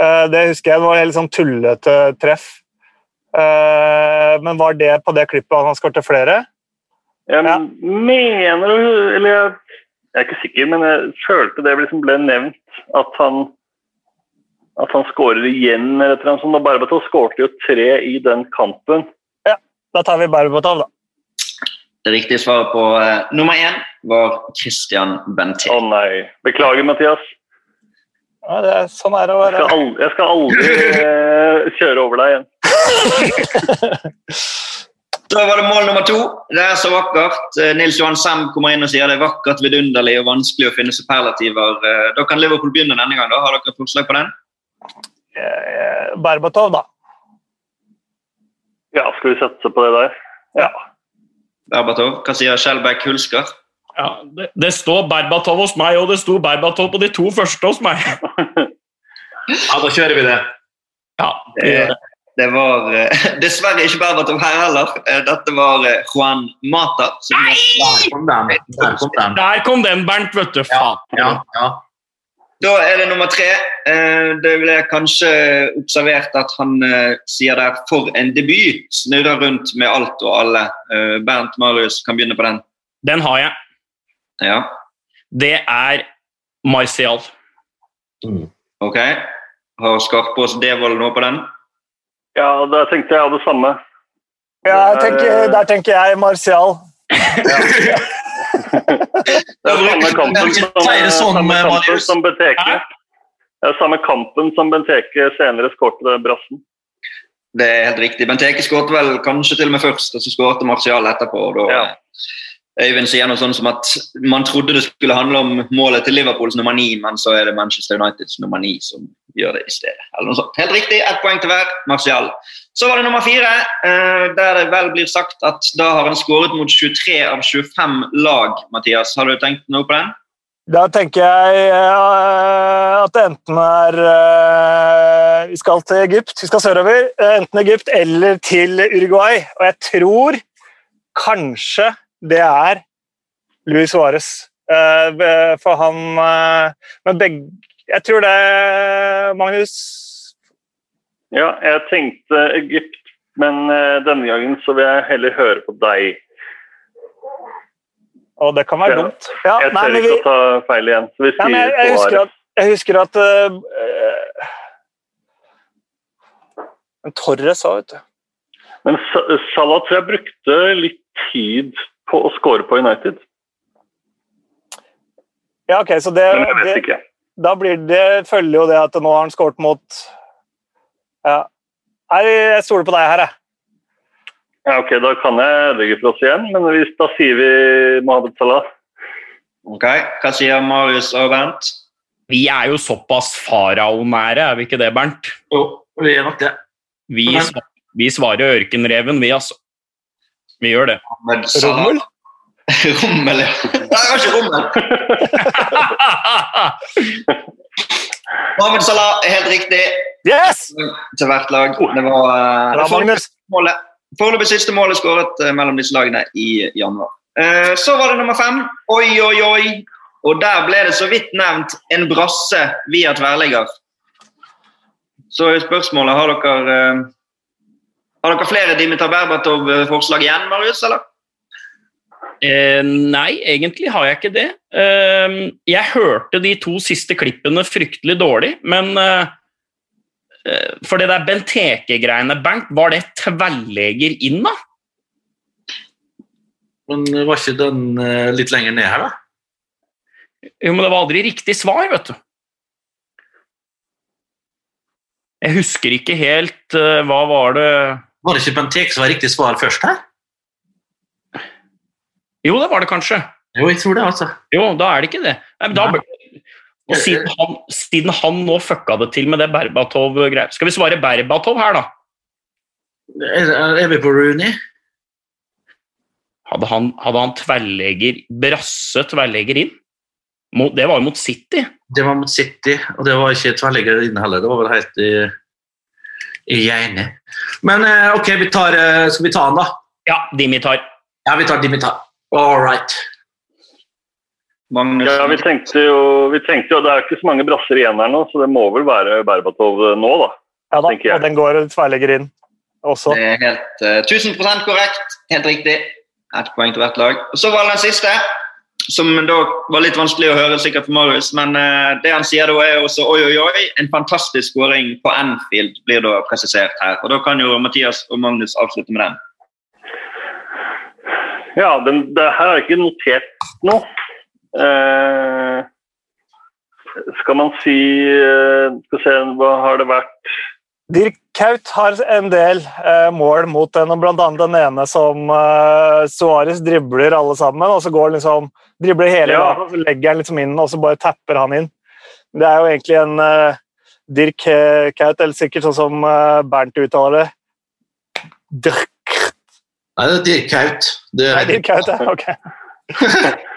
Eh, Det husker jeg, det var et litt sånn tullete treff. Eh, Men var det på det klippet han skåret flere? Jeg Ja. mener Eller jeg, jeg er ikke sikker, men jeg følte det liksom ble nevnt at han at han skårer igjen. eller et eller annet sånt. Berbatov skårte jo tre i den kampen. Ja, Da tar vi Berbatov, da. Det riktige svaret på uh, nummer én var Christian Bentin. Å nei. Beklager, Mathias. Ja, det er, sånn er det å Jeg skal være aldri, jeg skal aldri uh, kjøre over deg igjen. Da var det mål nummer to. Det er så vakkert. Eh, Nils Johan Sem kommer inn og sier det er vakkert, vidunderlig og vanskelig å finne superlativer. Da kan Liverpool begynne denne gang. da. Har dere forslag på den? Eh, Berbatov, da. Ja, skal vi satse på det der? Ja. Berbatov. Hva sier Skjelbæk Hulsker? Ja, det, det står Berbatov hos meg, og det sto Berbatov på de to første hos meg. ja, da kjører vi det. Ja, vi gjør det. Det var eh, dessverre ikke Berbatov her heller. Eh, Dette var eh, Juan Mata. Som Der kom den. Der kom den. Der kom den, Bernt. vet du. Faen. Ja, ja. Da er det nummer tre. Eh, Det ble kanskje observert at han eh, sier der 'for en debut'. Snurrer rundt med alt og alle. Eh, Bernt Marius kan begynne på den. Den har jeg. Ja, Det er Martial. ok. Har Skarpaas Devold noe på den? ja, der tenkte jeg det samme. Ja, jeg tenker, der tenker jeg Martial. Det er samme kampen som, sånn, samme kampen som Benteke. Det er samme kampen som Benteke senere skåret brassen. Det er helt riktig. Benteke skåret vel kanskje til og med først, og så skåret Martial etterpå. og da Ja. Øyvind sier noe sånn som at man trodde det skulle handle om målet til Liverpools nummer ni, men så er det Manchester Uniteds nummer ni som gjør det i stedet. Eller noe sånt. Helt riktig, ett poeng til hver. Martial. Så var det nummer fire, eh, der det vel blir sagt at da har han skåret mot 23 av 25 lag. Mathias, har du tenkt noe på den? Da tenker jeg eh, at det enten er eh, Vi skal til Egypt, vi skal sørover. Enten Egypt eller til Uruguay. Og jeg tror kanskje det er Luis Suárez. Eh, For han eh, Men begge Jeg tror det Magnus Ja, jeg tenkte Egypt, men eh, denne gangen så vil jeg heller høre på deg. Og det kan være Ja. dumt. Ja, Jeg tør ikke vi, å ta feil igjen. Så vi Ja, men jeg, jeg husker at Jeg husker at uh, Torres sa, vet du. Men Salah tror jeg brukte litt tid på å score på United. Ja, ok, så det, Men jeg vet det, ikke. da blir det, følger jo det at nå har han skåret mot Ja. Nei, jeg stoler på deg her, jeg. Ja, ok, Da kan jeg ødelegge for oss igjen, men hvis, da sier vi Mohammed Salah. Ok, Hva sier Marius og Bernt? Vi er jo såpass faraonære, er vi ikke det, Bernt? Jo, vi er nok det. Vi, vi svarer ørkenreven, vi, altså. Vi gjør det. Rommel? Rommel, ja. Nei, det var ikke Rommel. Mohammed Salah er helt riktig Yes! til hvert lag. Det var eh, foreløpig siste målet skåret eh, mellom disse lagene i januar. Eh, Så var det nummer fem. Oi, oi, oi. Og der ble det så vidt nevnt en brasse via tverrligger. Så er spørsmålet har dere eh, Har dere flere Dimitar Berbatov-forslag igjen, Marius? eller? Eh, nei, egentlig har jeg ikke det. Eh, jeg hørte de to siste klippene fryktelig dårlig, men eh, eh, For det der Benteke-greiene, Bernt, var det tverrleger inn, da? Men var ikke den eh, litt lenger ned her, da? Jo, men det var aldri riktig svar, vet du. Jeg husker ikke helt eh, Hva var det Var det ikke Bentek som var riktig svar først her? Jo, det var det kanskje. Jo, jeg tror det, altså. Jo, da er det ikke det. Nei, men da, og siden han, siden han nå fucka det til med det Berbatov-greia Skal vi svare Berbatov her, da? Er, er vi på Rooney? Hadde han, hadde han tverrlegger, brasse tverrlegger inn? Mot, det var jo mot City. Det var mot City, og det var ikke tverrlegger inne heller. Det var vel helt i, i Geine. Men eh, ok, vi tar, eh, skal vi ta han, da? Ja, Dimitar. Ja, vi tar Dimitar. All right. Magnus? Ja, vi tenkte jo, vi tenkte jo Det er ikke så mange brasser igjen her nå, så det må vel være Berbatov nå, da. Ja da, og den går tverrlegger inn også. Det er helt uh, 1000 korrekt. Helt riktig. Ett poeng til hvert lag. Og Så var det den siste, som da var litt vanskelig å høre sikkert for Marius. Men eh, det han sier da, er også oi, oi, oi. En fantastisk skåring på Anfield blir da presisert her. Og Da kan jo Mathias og Magnus avslutte med den. Ja, den, det her jeg ikke notert noe. Eh, skal man si eh, Skal vi se, hva har det vært Dirk Kaut har en del eh, mål mot den, og annet den ene som eh, Suarez dribler alle sammen, og så går liksom dribler hele Ja. Dagen, og så legger han liksom inn, og så bare tapper han inn. Det er jo egentlig en eh, Dirk Kaut, eller sikkert sånn som eh, Bernt uttaler det. Dirk, Nei, det er Dirk Kaut. Det nei, er Dirk Kaut, ja. Ok.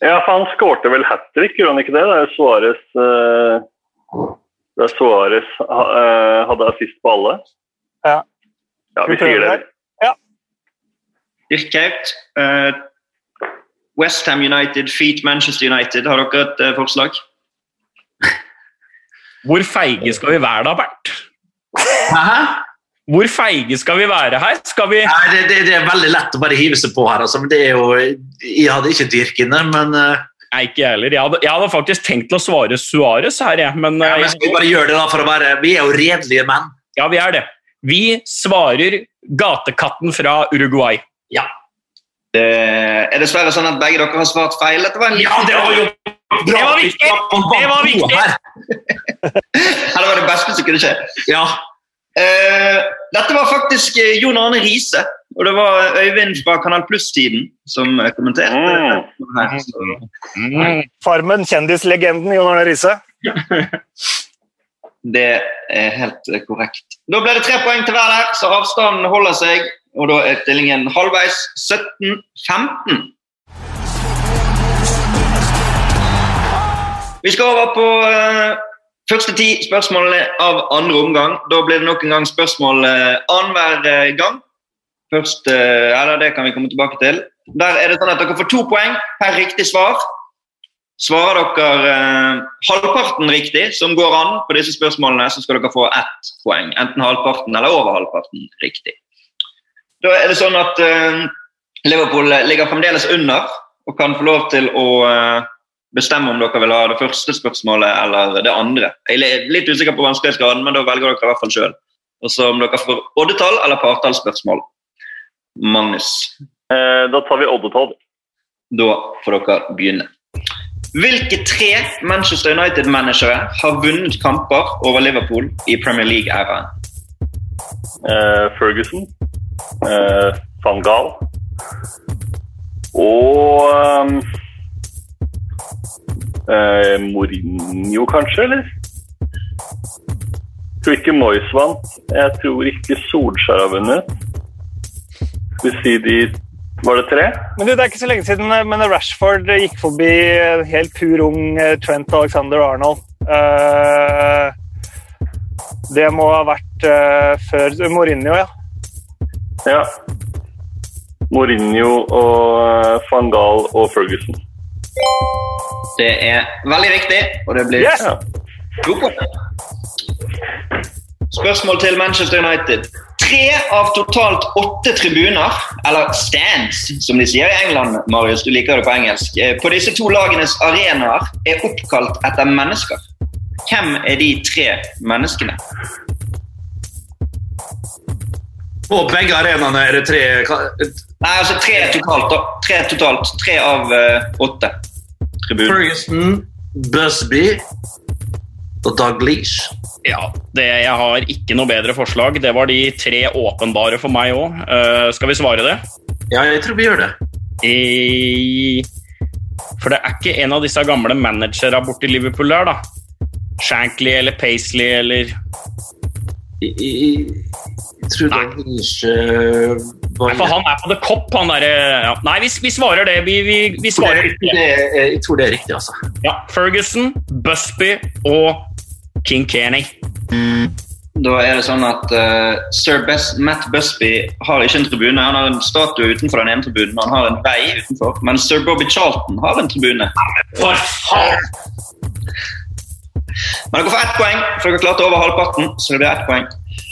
Ja, for han skårte vel hat trick, gjorde han ikke det? Det er jo Suarez eh, Det er Suarez ha, eh, hadde assist på alle. Ja. Ja, vi sier det. det. Dirk Kaut. Uh, Westham United, Feet Manchester United. Har dere et uh, forslag? Hvor feige skal vi være da, Bernt? Hæ? Hvor feige skal vi være her? Skal vi Nei, det, det, det er veldig lett å bare hive seg på her. Altså. Men det er jo, jeg hadde ikke Dirk inne, men, eh, Nei, ikke jeg heller. Jeg hadde, jeg hadde faktisk tenkt å svare Suárez her, jeg. Men, ja, eh, men skal vi bare gjøre det da for å være Vi er jo redelige menn. ja, vi er det. Vi svarer gatekatten fra Uruguay. Det er dessverre sånn at begge dere har svart feil. Dette var en Ja, det var jo bra! Det var viktig! Det var viktig! Her. Her var det beste som kunne skje. Ja. Eh, dette var faktisk eh, Jon Arne Riise, og det var Øyvind fra Kanal Pluss-tiden som eh, kommenterte. Mm. Her. Mm. Farmen, kjendislegenden Jon Arne Riise. Det er helt eh, korrekt. Da ble det tre poeng til hver der, så avstanden holder seg. Og da er stillingen halvveis 17-15. Vi skal over på første ti spørsmålene av andre omgang. Da blir det nok en gang spørsmål eh, annenhver eh, gang. Først, eh, eller Det kan vi komme tilbake til. Der er det sånn at Dere får to poeng per riktig svar. Svarer dere eh, halvparten riktig, som går an på disse spørsmålene, så skal dere få ett poeng. Enten halvparten eller over halvparten riktig. Da er det sånn at eh, Liverpool ligger fremdeles under og kan få lov til å eh, bestemme om dere vil ha det første spørsmålet eller det andre. Jeg er litt usikker på vanskelighetsgraden, men da velger dere i hvert fall sjøl. Og så om dere får oddetall eller partallsspørsmål. Magnus, Eh, da tar vi oddetall. da får dere begynne. Hvilke tre Manchester United-managere har vunnet kamper over Liverpool i Premier League-æraen? Eh, Ferguson. Eh, Van Gaal. Og ehm, eh, Mourinho, kanskje, eller? Jeg tror ikke Moyes vant. Jeg tror ikke Solskjær har vunnet. Skal vi si de Var det tre? Men du, Det er ikke så lenge siden eh, men Rashford gikk forbi en helt pur ung eh, Trent Alexander Arnold. Eh, det må ha vært eh, før Mourinho, ja. Ja. Mourinho og eh, van Gaal og Ferguson. Det er veldig riktig, og det blir Yes! Ja. to poeng. Spørsmål til Manchester United. Tre av totalt åtte tribuner, eller stands, som de sier i England, Marius, du liker det på engelsk, eh, på disse to lagenes arenaer er oppkalt etter mennesker. Hvem er de tre menneskene? På begge arenaene er det tre Nei, altså tre totalt. Tre totalt. Tre av eh, åtte tribuner. Ferguson, Busby og Dalglish. Ja, det, jeg har ikke noe bedre forslag. Det var de tre åpenbare for meg òg. skal vi svare det? Ja, jeg tror vi gjør det. I... For det er ikke en av disse gamle managerne borti Liverpool der, da. Shankly eller Paisley eller I, jeg, jeg tror Nei. er uh, Nei, for han er på the cop, han derre ja. Nei, vi, vi svarer det. Vi, vi, vi svarer det, det, Jeg tror det er riktig, altså. ja. Ferguson, Busby og King Kenny. Da er det sånn at uh, sir Bes Matt Busby har ikke en tribune. Han har en statue utenfor den ene tribunen, han har en vei utenfor. Men sir Bobby Charlton har en tribune. For faen! Men dere for ett poeng, for dere klarte over halvparten. så det blir ett poeng.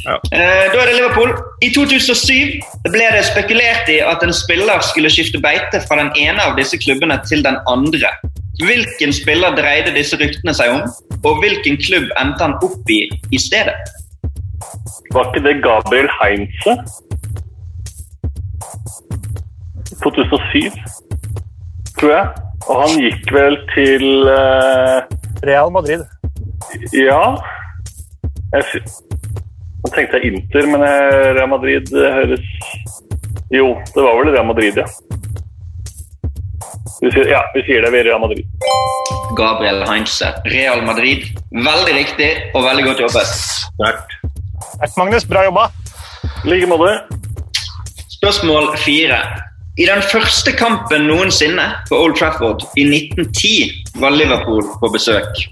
Ja. Eh, da er det Liverpool. I 2007 ble det spekulert i at en spiller skulle skifte beite fra den ene av disse klubbene til den andre. Hvilken spiller dreide disse ryktene seg om, og hvilken klubb endte han opp i i stedet? Var ikke det Gabriel Heinze? 2007, tror jeg. Og han gikk vel til uh... Real Madrid. Ja. Jeg, sy- nå tenkte jeg Inter, men Real Madrid det høres Jo, det var vel Real Madrid, ja. Vi sier, ja, vi sier det. Vi er Real Madrid. Gabriel Heinze. Real Madrid. Veldig riktig og veldig godt jobbet. Sterkt. Takk, Magnus. Bra jobba. I like måte. Spørsmål fire. I den første kampen noensinne på Old Trafford i 1910 var Liverpool på besøk.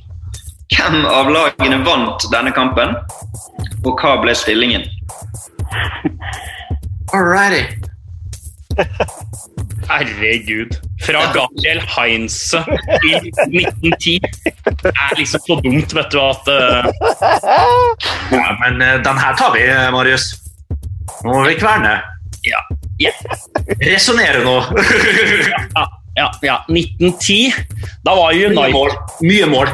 Hvem av lagene vant denne kampen, og hva ble stillingen? Alrighty. Herregud. Fra Gabriel Heinze til 1910. Det er liksom så dumt, vet du, at uh... Ja, men uh, den her tar vi, eh, Marius. Nå må vi kverne. Ja. Yeah. Resonnere nå. Ja, ja, ja. 1910. Da var Mye United, mål. Mye mål.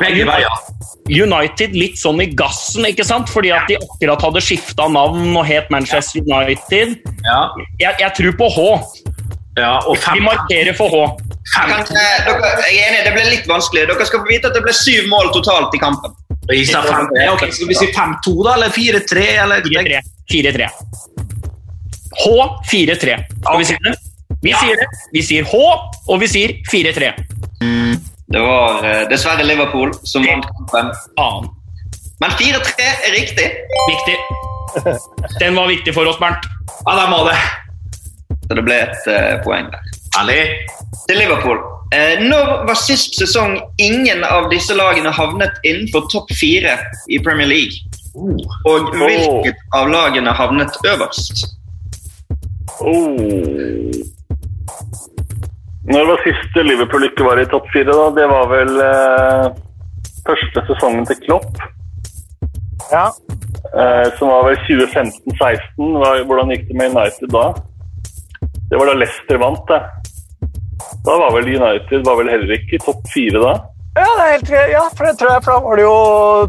Begge veier. United litt sånn i gassen, ikke sant? Fordi at de akkurat hadde skifta navn og het Manchester United. Ja. Jeg, jeg tror på H. ja og Vi markerer for H. fem Kan, eh, dere, jeg er enig, Det ble litt vanskelig. Dere skal få vite at det ble syv mål totalt i kampen. Vi sa fem. Ja, ok, Skal vi si 5-2, da? Eller 4-3? Eller 4-3. 4-3. H4-3. Skal vi si det? Vi sier det. Vi sier H, og vi sier 4-3. Det var eh, dessverre Liverpool som vant kampen. Annen. Men 4-3 er riktig. Viktig. Den var viktig for oss, Bernt. Ja, der må det. Så det ble et eh, poeng der. Ærlig. Til Liverpool. Eh, når var sist sesong ingen av disse lagene havnet innenfor topp fire i Premier League? Og hvilket av lagene havnet øverst? Oh. Når var siste Liverpool ikke var i topp fire, da? Det var vel eh, første sesongen til Klopp, Ja. eh, som var vel 2015-16. Hvordan gikk det med United da? Det var da Leicester vant, det. Da var vel United var vel heller ikke i topp fire da? Ja, det er helt. Ja, for det tror jeg, for da var det jo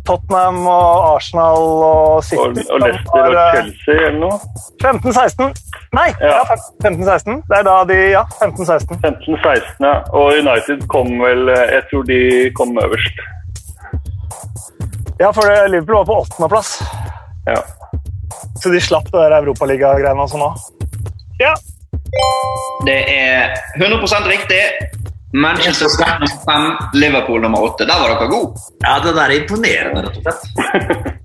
Tottenham og Arsenal og City. Og, og Leicester og eh, Chelsea eller noe? 15-16. Nei, Ja. ja. 15-16. Det er da de Ja, 15-16. 15-16, ja. Og United kom vel eh, Jeg tror de kom øverst. Ja, for Liverpool var på åttendeplass. Ja. Så de slapp det der Europaliga-greiene og sånn òg. Ja. Det er 100% riktig. Manchester nummer fem, Liverpool nummer åtte. Der var dere gode. Ja, det der er imponerende, rett og slett.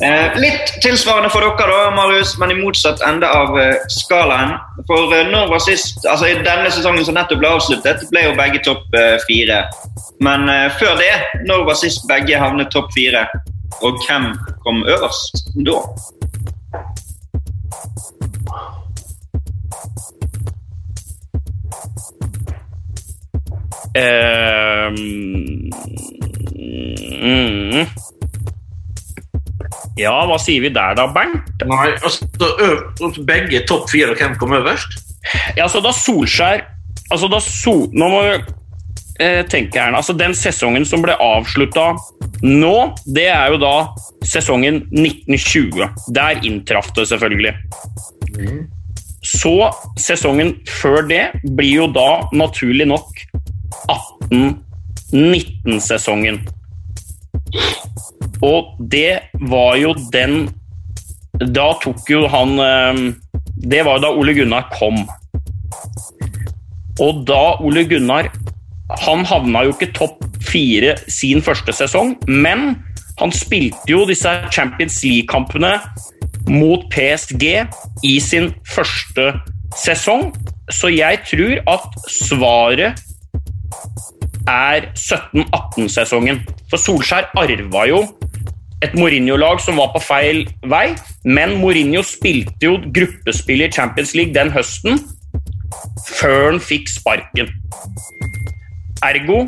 Eh, litt tilsvarende for dere, da, Marius, men i motsatt ende av eh, skalaen. For eh, når var sist, altså I denne sesongen som nettopp ble avsluttet, ble jo begge topp eh, fire. Men eh, før det, når var sist begge havnet topp fire? Og hvem kom øverst da? Ehm, mm. Ja, hva sier vi der da, Bernt? Nei, altså, begge topp fire, og hvem kom øverst? Ja, så da Solskjær Altså da Sol... Nå må vi eh, tenke her. Altså Den sesongen som ble avslutta nå, det er jo da sesongen 1920. Der inntraff det selvfølgelig. Så sesongen før det blir jo da naturlig nok 18-19-sesongen. Og det var jo den Da tok jo han eh, Det var da Ole Gunnar kom. Og da Ole Gunnar Han havna jo ikke topp fire sin første sesong, men han spilte jo disse Champions League-kampene mot PSG i sin første sesong. Så jeg tror at svaret er 17-18-sesongen. For Solskjær arva jo et Mourinho-lag som var på feil vei, men Mourinho spilte jo gruppespill i Champions League den høsten før han fikk sparken. Ergo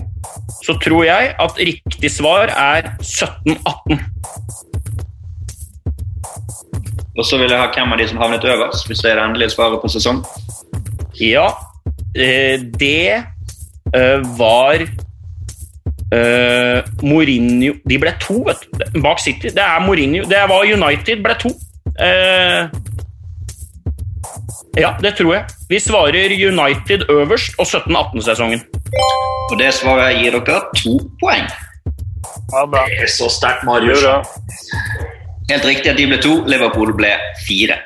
så tror jeg at riktig svar er 17-18. Og så vil jeg ha hvem av de som havnet øverst, hvis det er det endelige svaret på sesong. Ja, eh, det var eh, Mourinho De ble to, vet du, bak City. Det er Mourinho. Det var United ble to. Eh, ja, det tror jeg. Vi svarer United øverst og 17-18-sesongen. Og det svaret gir dere to poeng. ja bra. Det er så sterkt, Marius. Helt riktig at de ble to, Liverpool ble fire.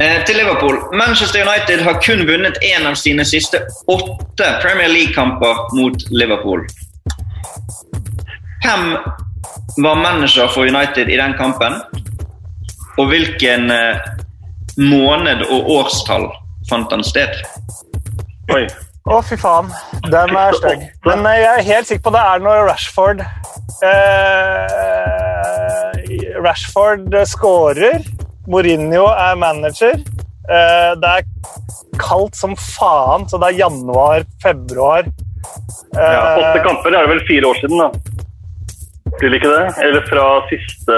Eh, til Liverpool. Manchester United har kun vunnet én av sine siste åtte Premier League-kamper mot Liverpool. Hvem var manager for United i den kampen? Og hvilken eh, måned og årstall fant han sted? Oi. Å, fy faen. Den er stygg. Men eh, jeg er helt sikker på det er når Rashford eh, Rashford scorer. Mourinho er manager. Eh, det er kaldt som faen, så det er januar-februar. Ja, åtte kamper er det vel fire år siden, da. Blir det ikke det? Eller fra siste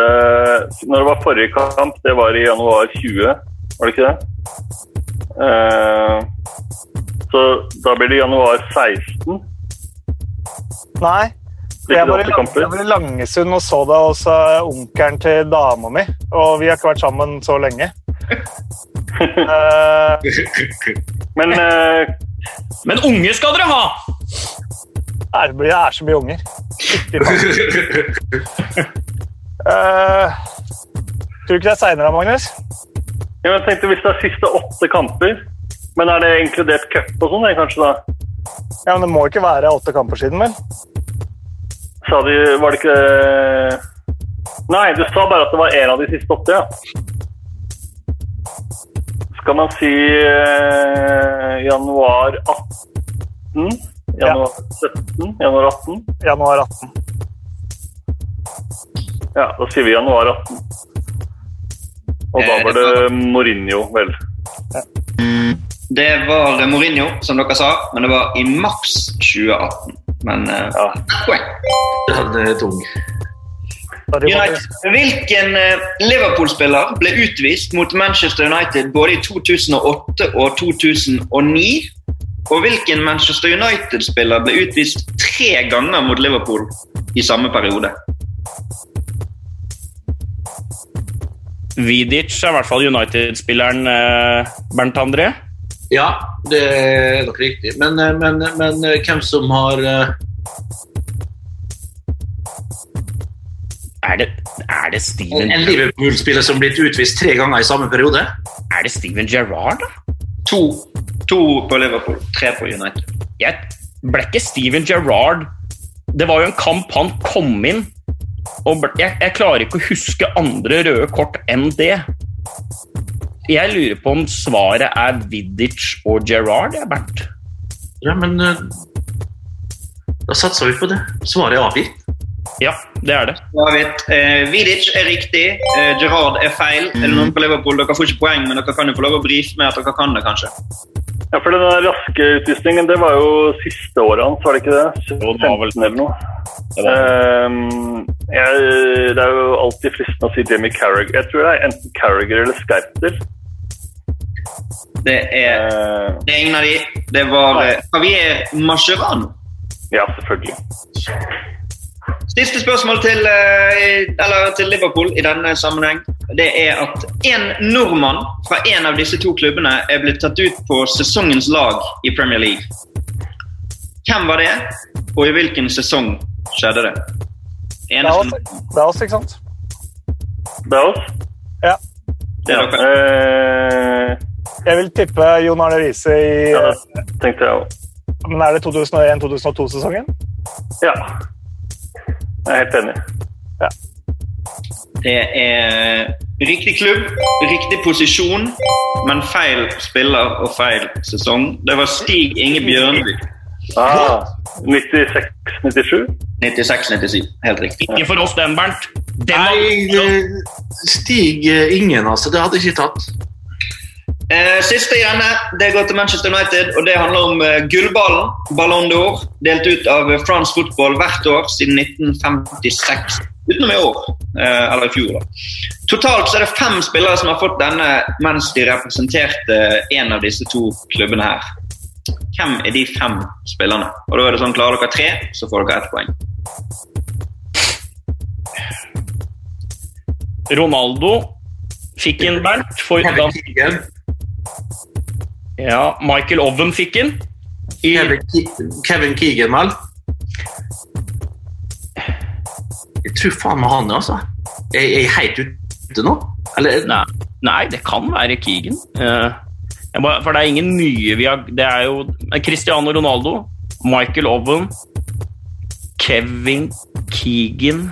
Når det var forrige kamp, det var i januar 20, var det ikke det? Eh, så da blir det januar 16. Nei. Jeg var, i, jeg var i Langesund og så det hos onkelen til dama mi. Og vi har ikke vært sammen så lenge. uh, Men uh, Men unge skal dere ha! Det blir- det er så mye unger. uh. Eh, tror du ikke det er seinere, Magnus? ja, jeg tenkte hvis det er siste åtte kamper Men er det inkludert cup og sånn, det, kanskje da? Ja, men Det må ikke være åtte kamper siden, vel? Sa du Var det ikke Nei, du sa bare at det var en av de siste åtte, ja. Skal man si eh, januar 18? Januar 17? Januar 18? Januar 18. Ja, da sier vi januar 18. Og da var det Mourinho, vel. Det var Mourinho, som dere sa, men det var i mars 2018. Men eh, Ja. poeng. Den er tung. United. Hvilken eh, Liverpool-spiller ble utvist mot Manchester United både i 2008 og 2009 Og hvilken Manchester United-spiller ble utvist tre ganger mot Liverpool i samme periode? Vidic er i hvert fall United-spilleren eh, Bernt André. Ja, det er nok riktig. Men, eh, men, men eh, hvem som har eh, Er det, er det Steven En Liverpool-spiller som blitt utvist tre ganger i samme periode? Er det Steven Gerrard, da? To. To på Liverpool, tre på United. Jeg ble ikke Steven Gerrard Det var jo en kamp han kom inn og ble, jeg, jeg klarer ikke å huske andre røde kort enn det. Jeg lurer på om svaret er Vidic og Gerrard, ja, Bernt. Ja, men eh, da satser vi på det. Svaret er avgitt. Ja, det er det. David, eh, Vidic er riktig, eh, Gerrard er feil. Er det noen på Liverpool? Dere får ikke poeng, men dere kan jo få lov å brife med at dere kan det, kanskje. Ja, for den der raske utvisningen, det var jo siste året hans, var det ikke det? Så det var vel- 15 eller noe. Det var- Ehm, jeg, det er jo alltid fristende å si Jamie Carragher. Jeg tror det er enten Carragher eller Skypter. Det er, Eh, det er ingen av de. Det var eh, Javier Mascherano. ja, selvfølgelig. Siste spørsmål til, eh, eller til Liverpool i denne sammenheng. Det er at en nordmann fra en av disse to klubbene er blitt tatt ut på sesongens lag i Premier League. Hvem var det, og i hvilken sesong skjedde det? Det er oss, Eneste, det er oss ikke sant? Det er oss. Ja. det er dere. Eh, Jeg vil tippe Jon Arne Riise i ja, tenkte jeg også. Men er det 2001-2002-sesongen? Ja. Jeg er helt enig. Det er riktig klubb, riktig posisjon, men feil spiller og feil sesong. Det var Stig Inge Bjørneby. Ah, 96-97? 96-97. Helt riktig. Ikke for oss, den, Bernt. Den Nei, var, eh, Stig ingen, altså. Det hadde jeg ikke tatt. Eh, siste igjen det går til Manchester United, og det handler om eh, gullballen. Ballon d'Or, delt ut av eh, France Football hvert år siden 1956. Utenom i år, eh, eller i fjor. da. Totalt så er det fem spillere som har fått denne mens de representerte en av disse to klubbene her. Hvem er de fem spillerne? Og da er det sånn, Klarer dere tre, så får dere ett poeng. Ronaldo fikk inn ja, Michael Oven fikk den. I, Kevin, Ke- Kevin Keegan, vel? Jeg tror faen meg han, altså. Jeg jeg er helt ute nå. Eller nei, nei, det kan være Keegan. Jeg bare, for det er ingen nye vi har Det er jo Cristiano Ronaldo, Michael Oven, Kevin Keegan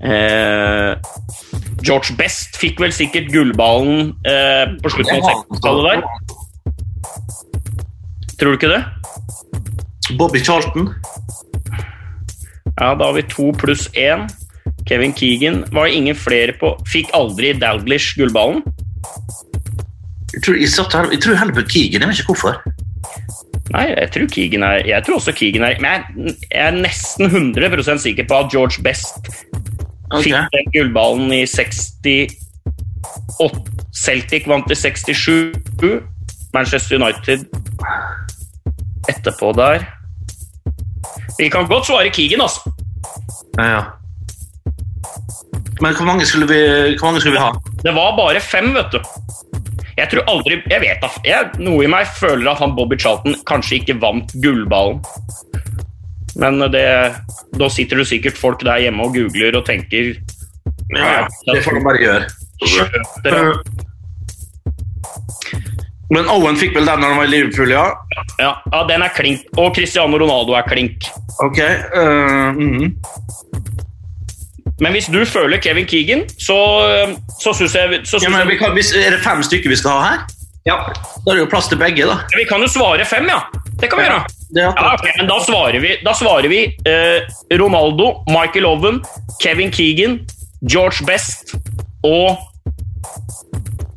eh, George Best fikk vel sikkert gullballen eh, på slutten av 60-tallet der. Tror du ikke det? Bobby Charlton. Ja, da har vi to pluss én. Kevin Keegan var det ingen flere på Fikk aldri Dalglish gullballen. Jeg tror, jeg, satt her, jeg tror heller på Keegan. Jeg vet ikke hvorfor. Nei, jeg tror Keegan er Jeg tror også Keegan er Men jeg, jeg er nesten 100 sikker på at George Best Ok. fikk den gullballen i 68 Celtic vant i 67. Manchester United etterpå der. Vi kan godt svare Keegan, altså. Ja, ja. Men hvor mange skulle vi, hvor mange skulle vi ha? Det var bare fem, vet du. Jeg tror aldri Jeg vet da Noe i meg føler at han Bobby Charlton kanskje ikke vant gullballen. Men det, da sitter det sikkert folk der hjemme og googler og tenker Ja, det får de bare gjøre. Men Owen fikk vel den når han var i Liverpool, ja? Ja, ja, den er klink. Og Cristiano Ronaldo er klink. Ok. Uh, mm -hmm. Men hvis du føler Kevin Keegan, så, så syns jeg, så ja, synes men vi jeg kan, hvis, Er det fem stykker vi skal ha her? Ja. Da er det jo plass til begge, da. Vi kan jo svare fem, ja. Det kan vi gjøre. Ja, okay, men Da svarer vi, da svarer vi eh, Ronaldo, Michael Owen, Kevin Keegan, George Best og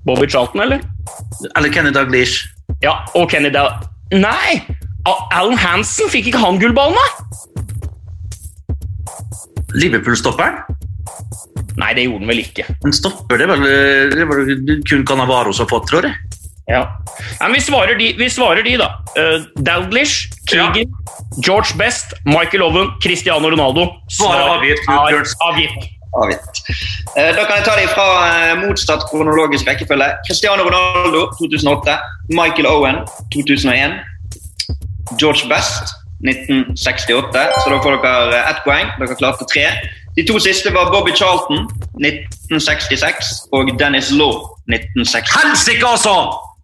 Bobby Charlton, eller? Eller Kenny Daglish. Ja, og Kenny Dal... Nei! Alan Hansen fikk ikke han gullballen, da? Liverpool-stopperen? Nei, det gjorde han vel ikke. Men stopper, det vel, det var vel kun Canavaro som har fått, tror jeg. Ja. Men vi, svarer de, vi svarer de, da. Uh, Dalglish, Keegan, George Best, Michael Owen, Cristiano Ronaldo. Svar avgitt, avgitt. Avgitt. Uh, Da kan jeg ta de fra uh, motsatt kronologisk rekkefølge. Cristiano Ronaldo 2008. Michael Owen 2001. George Best 1968. Så da får dere eh, ett poeng. Dere klarte tre. De to siste var Bobby Charlton 1966 og Dennis Law 1966. Helsike, altså!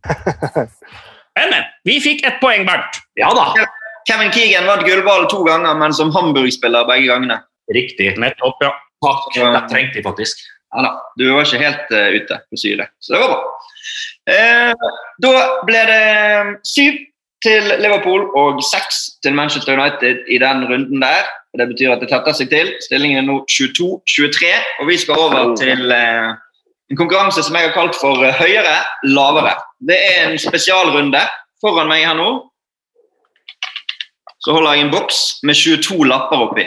Men, men. Vi fikk ett poeng, Bernt. Ja da. Kevin Keegan vant gullballen to ganger, men som Hamburg-spiller begge gangene. Riktig. Nettopp, ja. Takk. Det trengte de faktisk. Ja da, du var ikke helt uh, ute på syre, så det var bra. Eh, da ble det syv til Liverpool og seks til Manchester United i den runden der. Det betyr at det tetter seg til. Stillingen er nå 22-23, og vi skal over til eh, en konkurranse som jeg har kalt for eh, høyere, lavere. Det er en spesialrunde foran meg her nå. Så holder jeg en boks med 22 lapper oppi.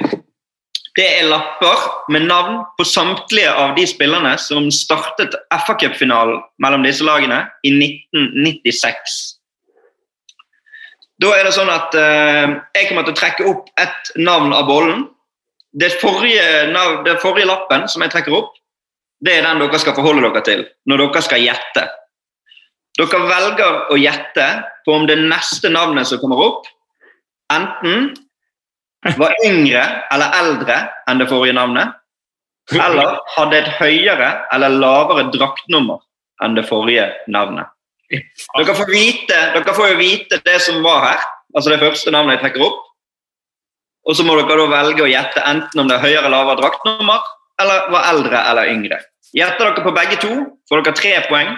Det er lapper med navn på samtlige av de spillerne som startet FA-cupfinalen mellom disse lagene i 1996. Da er det sånn at eh, jeg kommer til å trekke opp et navn av bollen. Det forrige, navn, det forrige lappen som jeg trekker opp, det er den dere skal forholde dere til når dere skal gjette. Dere velger å gjette på om det neste navnet som kommer opp, enten var yngre eller eldre enn det forrige navnet, eller hadde et høyere eller lavere draktnummer enn det forrige navnet. Dere får, vite, dere får jo vite det som var her, altså det første navnet jeg trekker opp. Og så må dere da velge å gjette enten om det er høyere eller lavere draktnummer, eller var eldre eller yngre. Gjetter dere på begge to, får dere tre poeng.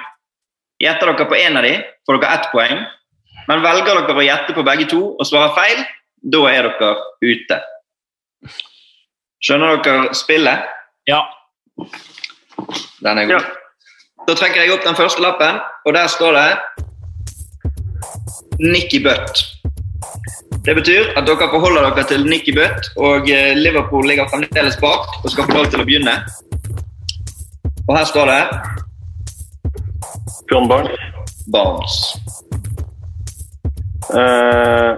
Gjetter dere på én av de, får dere ett poeng. Men velger dere å gjette på begge to og svare feil, da er dere ute. Skjønner dere spillet? Ja. Den er god. Da trekker jeg opp den første lappen, og der står det Nicky Butt. Det betyr at dere forholder dere til Nicky Butt, og eh, Liverpool ligger fremdeles bak og skal få lov til å begynne. Og her står det John Barnes. Barnes. Eh,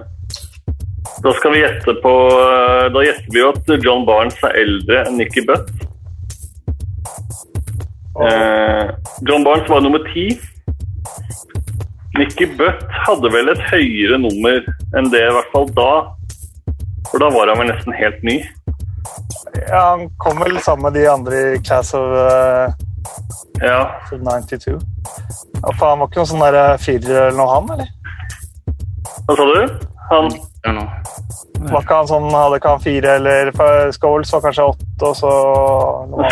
da skal vi gjette på eh, Da gjetter vi jo at John Barnes er eldre enn Nicky Butt. Eh, John Barnes var nummer ti. Nicky Butt hadde vel et høyere nummer enn det, i hvert fall da. For da var han vel nesten helt ny. Ja, han kom vel sammen med de andre i Class of uh, Ja, 92. Ja, faen, han var ikke noen sånn der eh, firer eller noe, han, eller? hva sa du? Han. Var ikke han sånn, Hadde ikke han fire, eller for Scholes var kanskje åtte, og så.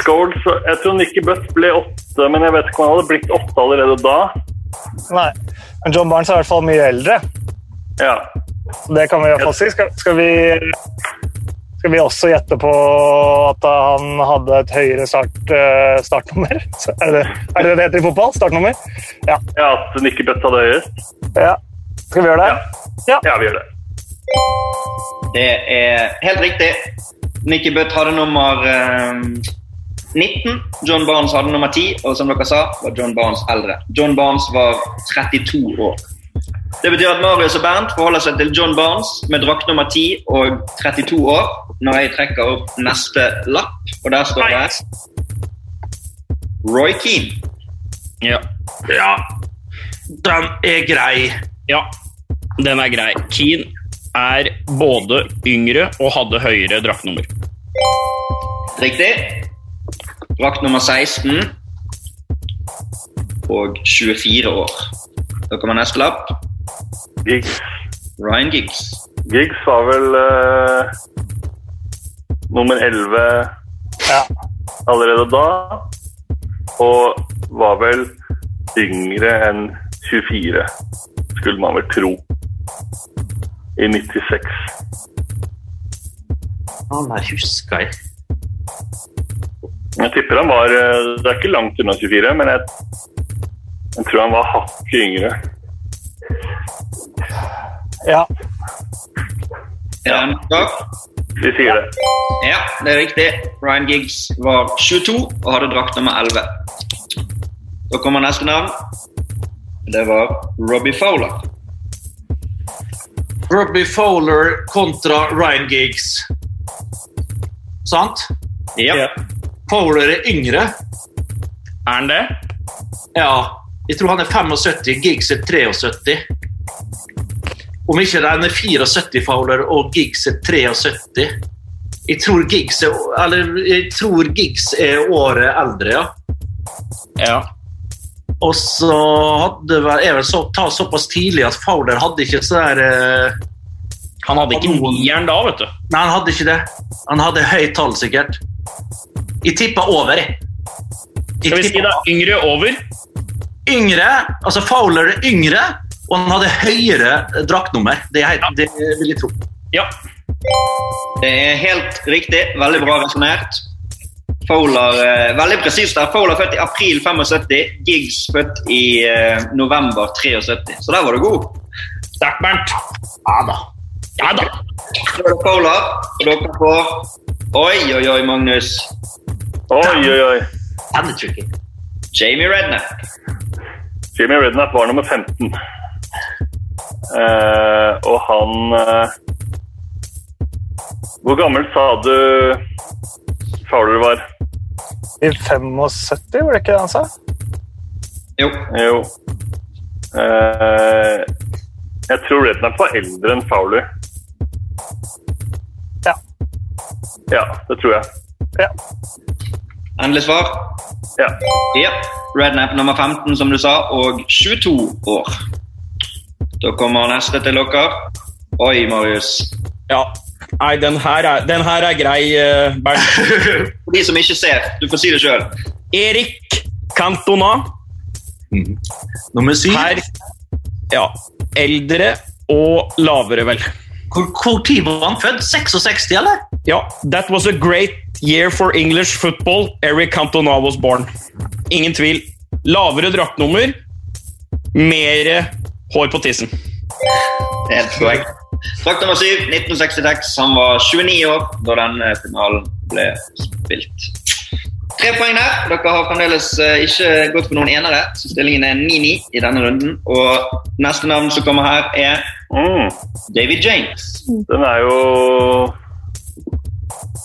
Scholes Jeg tror Nikki Butt ble åtte, men jeg vet ikke om han hadde blitt åtte allerede da. Nei. Men John Barnes er i hvert fall mye eldre. Ja. Så Det kan vi i hvert fall si. Skal, skal, vi, skal vi også gjette på at han hadde et høyere start, eh, startnummer? Er det, er det det heter i fotball? Startnummer? Ja. ja at Nicky Bøtt hadde høyest? ja. Skal vi gjøre det? Ja, vi gjør det. Det er helt riktig. Nicky Bøtt hadde nummer eh, 19. John Barnes hadde nummer 10, og som dere sa, var John Barnes eldre. John Barnes var 32 år. Det betyr at Marius og Bernt forholder seg til John Barnes med drakt nummer 10 og 32 år når jeg trekker opp neste lapp, og der står det Roy Keane. Ja. Ja. Den er grei. ja. Den er grei. Keane er både yngre og hadde høyere draktnummer. Riktig. Drakt nummer 16 og 24 år. Da kommer neste lapp. Giggs, Ryan Giggs. Giggs var vel uh, nummer 11 Ja. allerede da. Og var vel yngre enn 24, skulle man vel tro. I 96. Han der huska jeg. Jeg tipper han var eh, Det er ikke langt unna 24, men jeg, jeg tror han var hakket yngre. Ja. Sak? Vi sier det. Ja, det er riktig. Ryan Giggs var 22 og hadde drakt nummer 11. Da kommer neste navn. Det var Robbie Fowler. Robbie Fowler kontra Ryan Giggs. Sant? Ja. Fowler er yngre. Er han det? Ja, jeg tror han er 75, Giggs er 73. Om ikke den er 74 Fowler og Giggs er 73. Jeg tror Giggs er, eller, jeg tror Giggs er året eldre, ja. Ja. Og så hadde vel, er vel så, ta såpass tidlig at Fowler hadde ikke så der eh, Han hadde ikke nieren da, vet du. Nei, han hadde ikke det. Han hadde høyt tall, sikkert. Jeg tippa over, jeg. Jeg Skal vi si da yngre over? yngre, altså Fowler er yngre, og han hadde høyere draktnummer. Det, er, det vil jeg tro. Ja. Det er helt riktig. Veldig bra resonnert. Fowler, eh, veldig presist der. Fowler født i april 75, Giggs født i eh, november 73. Så der var du god. Sterkt, Bernt. Ja da. Ja da. Så er det Fowler, og dere får Oi, oi, oi, Magnus. Oi, oi, oi. Jamie Redknapp. Jamie Redknapp var nummer 15. Eh, og han eh, Hvor gammel sa du Fowler var? I 75, var det ikke det han sa? Jo. Jo. Eh, jeg tror Redknapp var eldre enn Fowler. Ja. Ja, det tror jeg. ja. Endelig svar? Ja. Ja. Redknapp nummer 15, som du sa, og 22 år. Da kommer neste til dere. Oi, Marius. Ja. Nei, den her er, den her er grei, eh, Bernt. For de som ikke ser, du får si det sjøl. Erik Cantona. Nummer syv. Her Ja. Eldre og lavere, vel. Hvor, hvor tid var han født? 66, eller? Ja. That was a great year for English football. Eric Cantona was born. Ingen tvil. Lavere draktnummer. Mere hår på tissen. Helt korrekt. Fakt nummer syv, 1966. Han var 29 år da denne finalen ble spilt. Tre poeng der. Dere har fremdeles eh, ikke gått for noen enere, så stillingen er 9-9 i denne runden. Og neste navn som kommer her, er Mm, David James. den er jo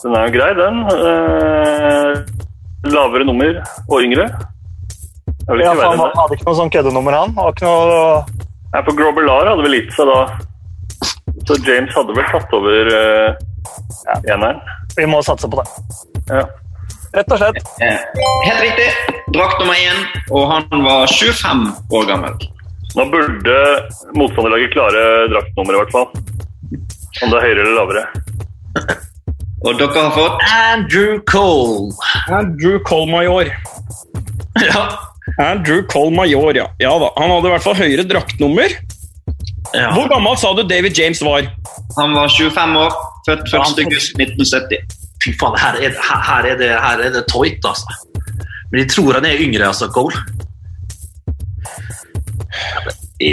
Den er jo grei, den. Eh, lavere nummer og yngre. Ja, ikke for han hadde ikke noe sånn køddenummer, han. Han var ikke noe... Nei, for Grobelar hadde vel gitt seg da. Så James hadde vel tatt over uh, eneren. Vi må satse på det. Ja. Rett og slett. Eh, Helt riktig. Drakt nummer én, og han var 25 år gammel. Nå burde motstanderlaget klare draktnummeret, i hvert fall. Om det er høyere eller lavere. Og dere har fått Andrew Cole. Andrew Cole-major. Ja. Andrew Colmajor, ja. ja da. Han hadde i hvert fall høyere draktnummer. ja. Hvor gammel sa du David James var? Han var 25 år, født 1. august 1970. Fy faen, her er, det, her, er det, her er det tøyt, altså. Men jeg tror han er yngre, altså, Cole.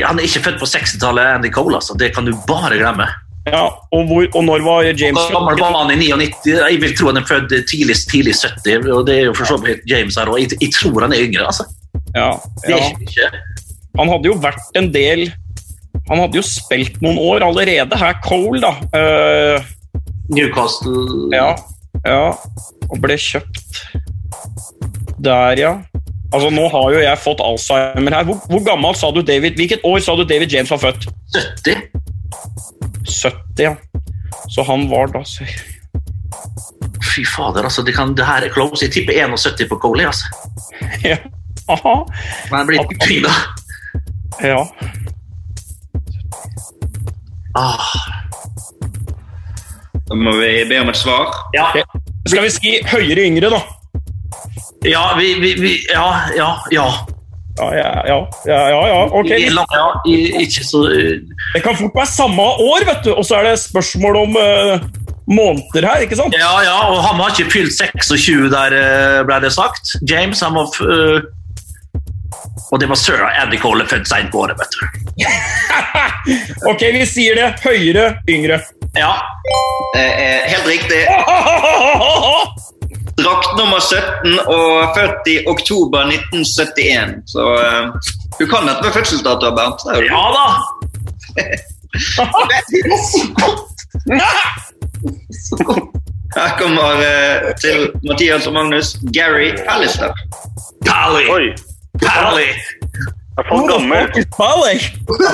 Han er ikke født på 60-tallet, Andy Cole. altså. Det kan du bare glemme. Ja, og, hvor, og når var James Hvor gammel var han i 99? Jeg vil tro han er født tidlig, tidlig 70, og det er jo for så vidt James her, òg. jeg, jeg tror han er yngre. altså. Ja, ja. Han hadde jo vært en del Han hadde jo spilt noen år allerede her, Cole, da. Uh, Newcastle ja, ja. Og ble kjøpt der, ja. Altså, Nå har jo jeg fått Alzheimer her. Hvor, hvor gammel sa du David Hvilket år sa du David James var født? 70. 70, ja. Så han var da så... Fy fader, altså. Det, kan, det her er close. Jeg tipper 71 på Cole. altså. ja. Jeg blir utvida. Ja. Ah. Da må vi be om et svar. Ja, Skal vi si høyere yngre, da? ja, vi, vi, vi Ja, ja, ja. Ja, ja, ja. ja, ja, ja. Ok. I- ja i- ikke så eh, Det kan fort være samme år, vet du. Og så er det spørsmål om uh, måneder her, ikke sant? Ja, ja, og han har ikke fylt 26 der, eh, ble det sagt. James, han var f- eh, Og det var sir Andy Cole født seint på året, vet du. ok, vi sier det. Høyere, yngre. Ja. Eh, er helt riktig. drakt nummer 17 og født i oktober 1971. Så eh, du kan dette med fødselsdato, Bernt. Er Ja da! Her kommer eh, til Mathias og Magnus Gary Pallister. Pally! Pally! I hvert fall gammel.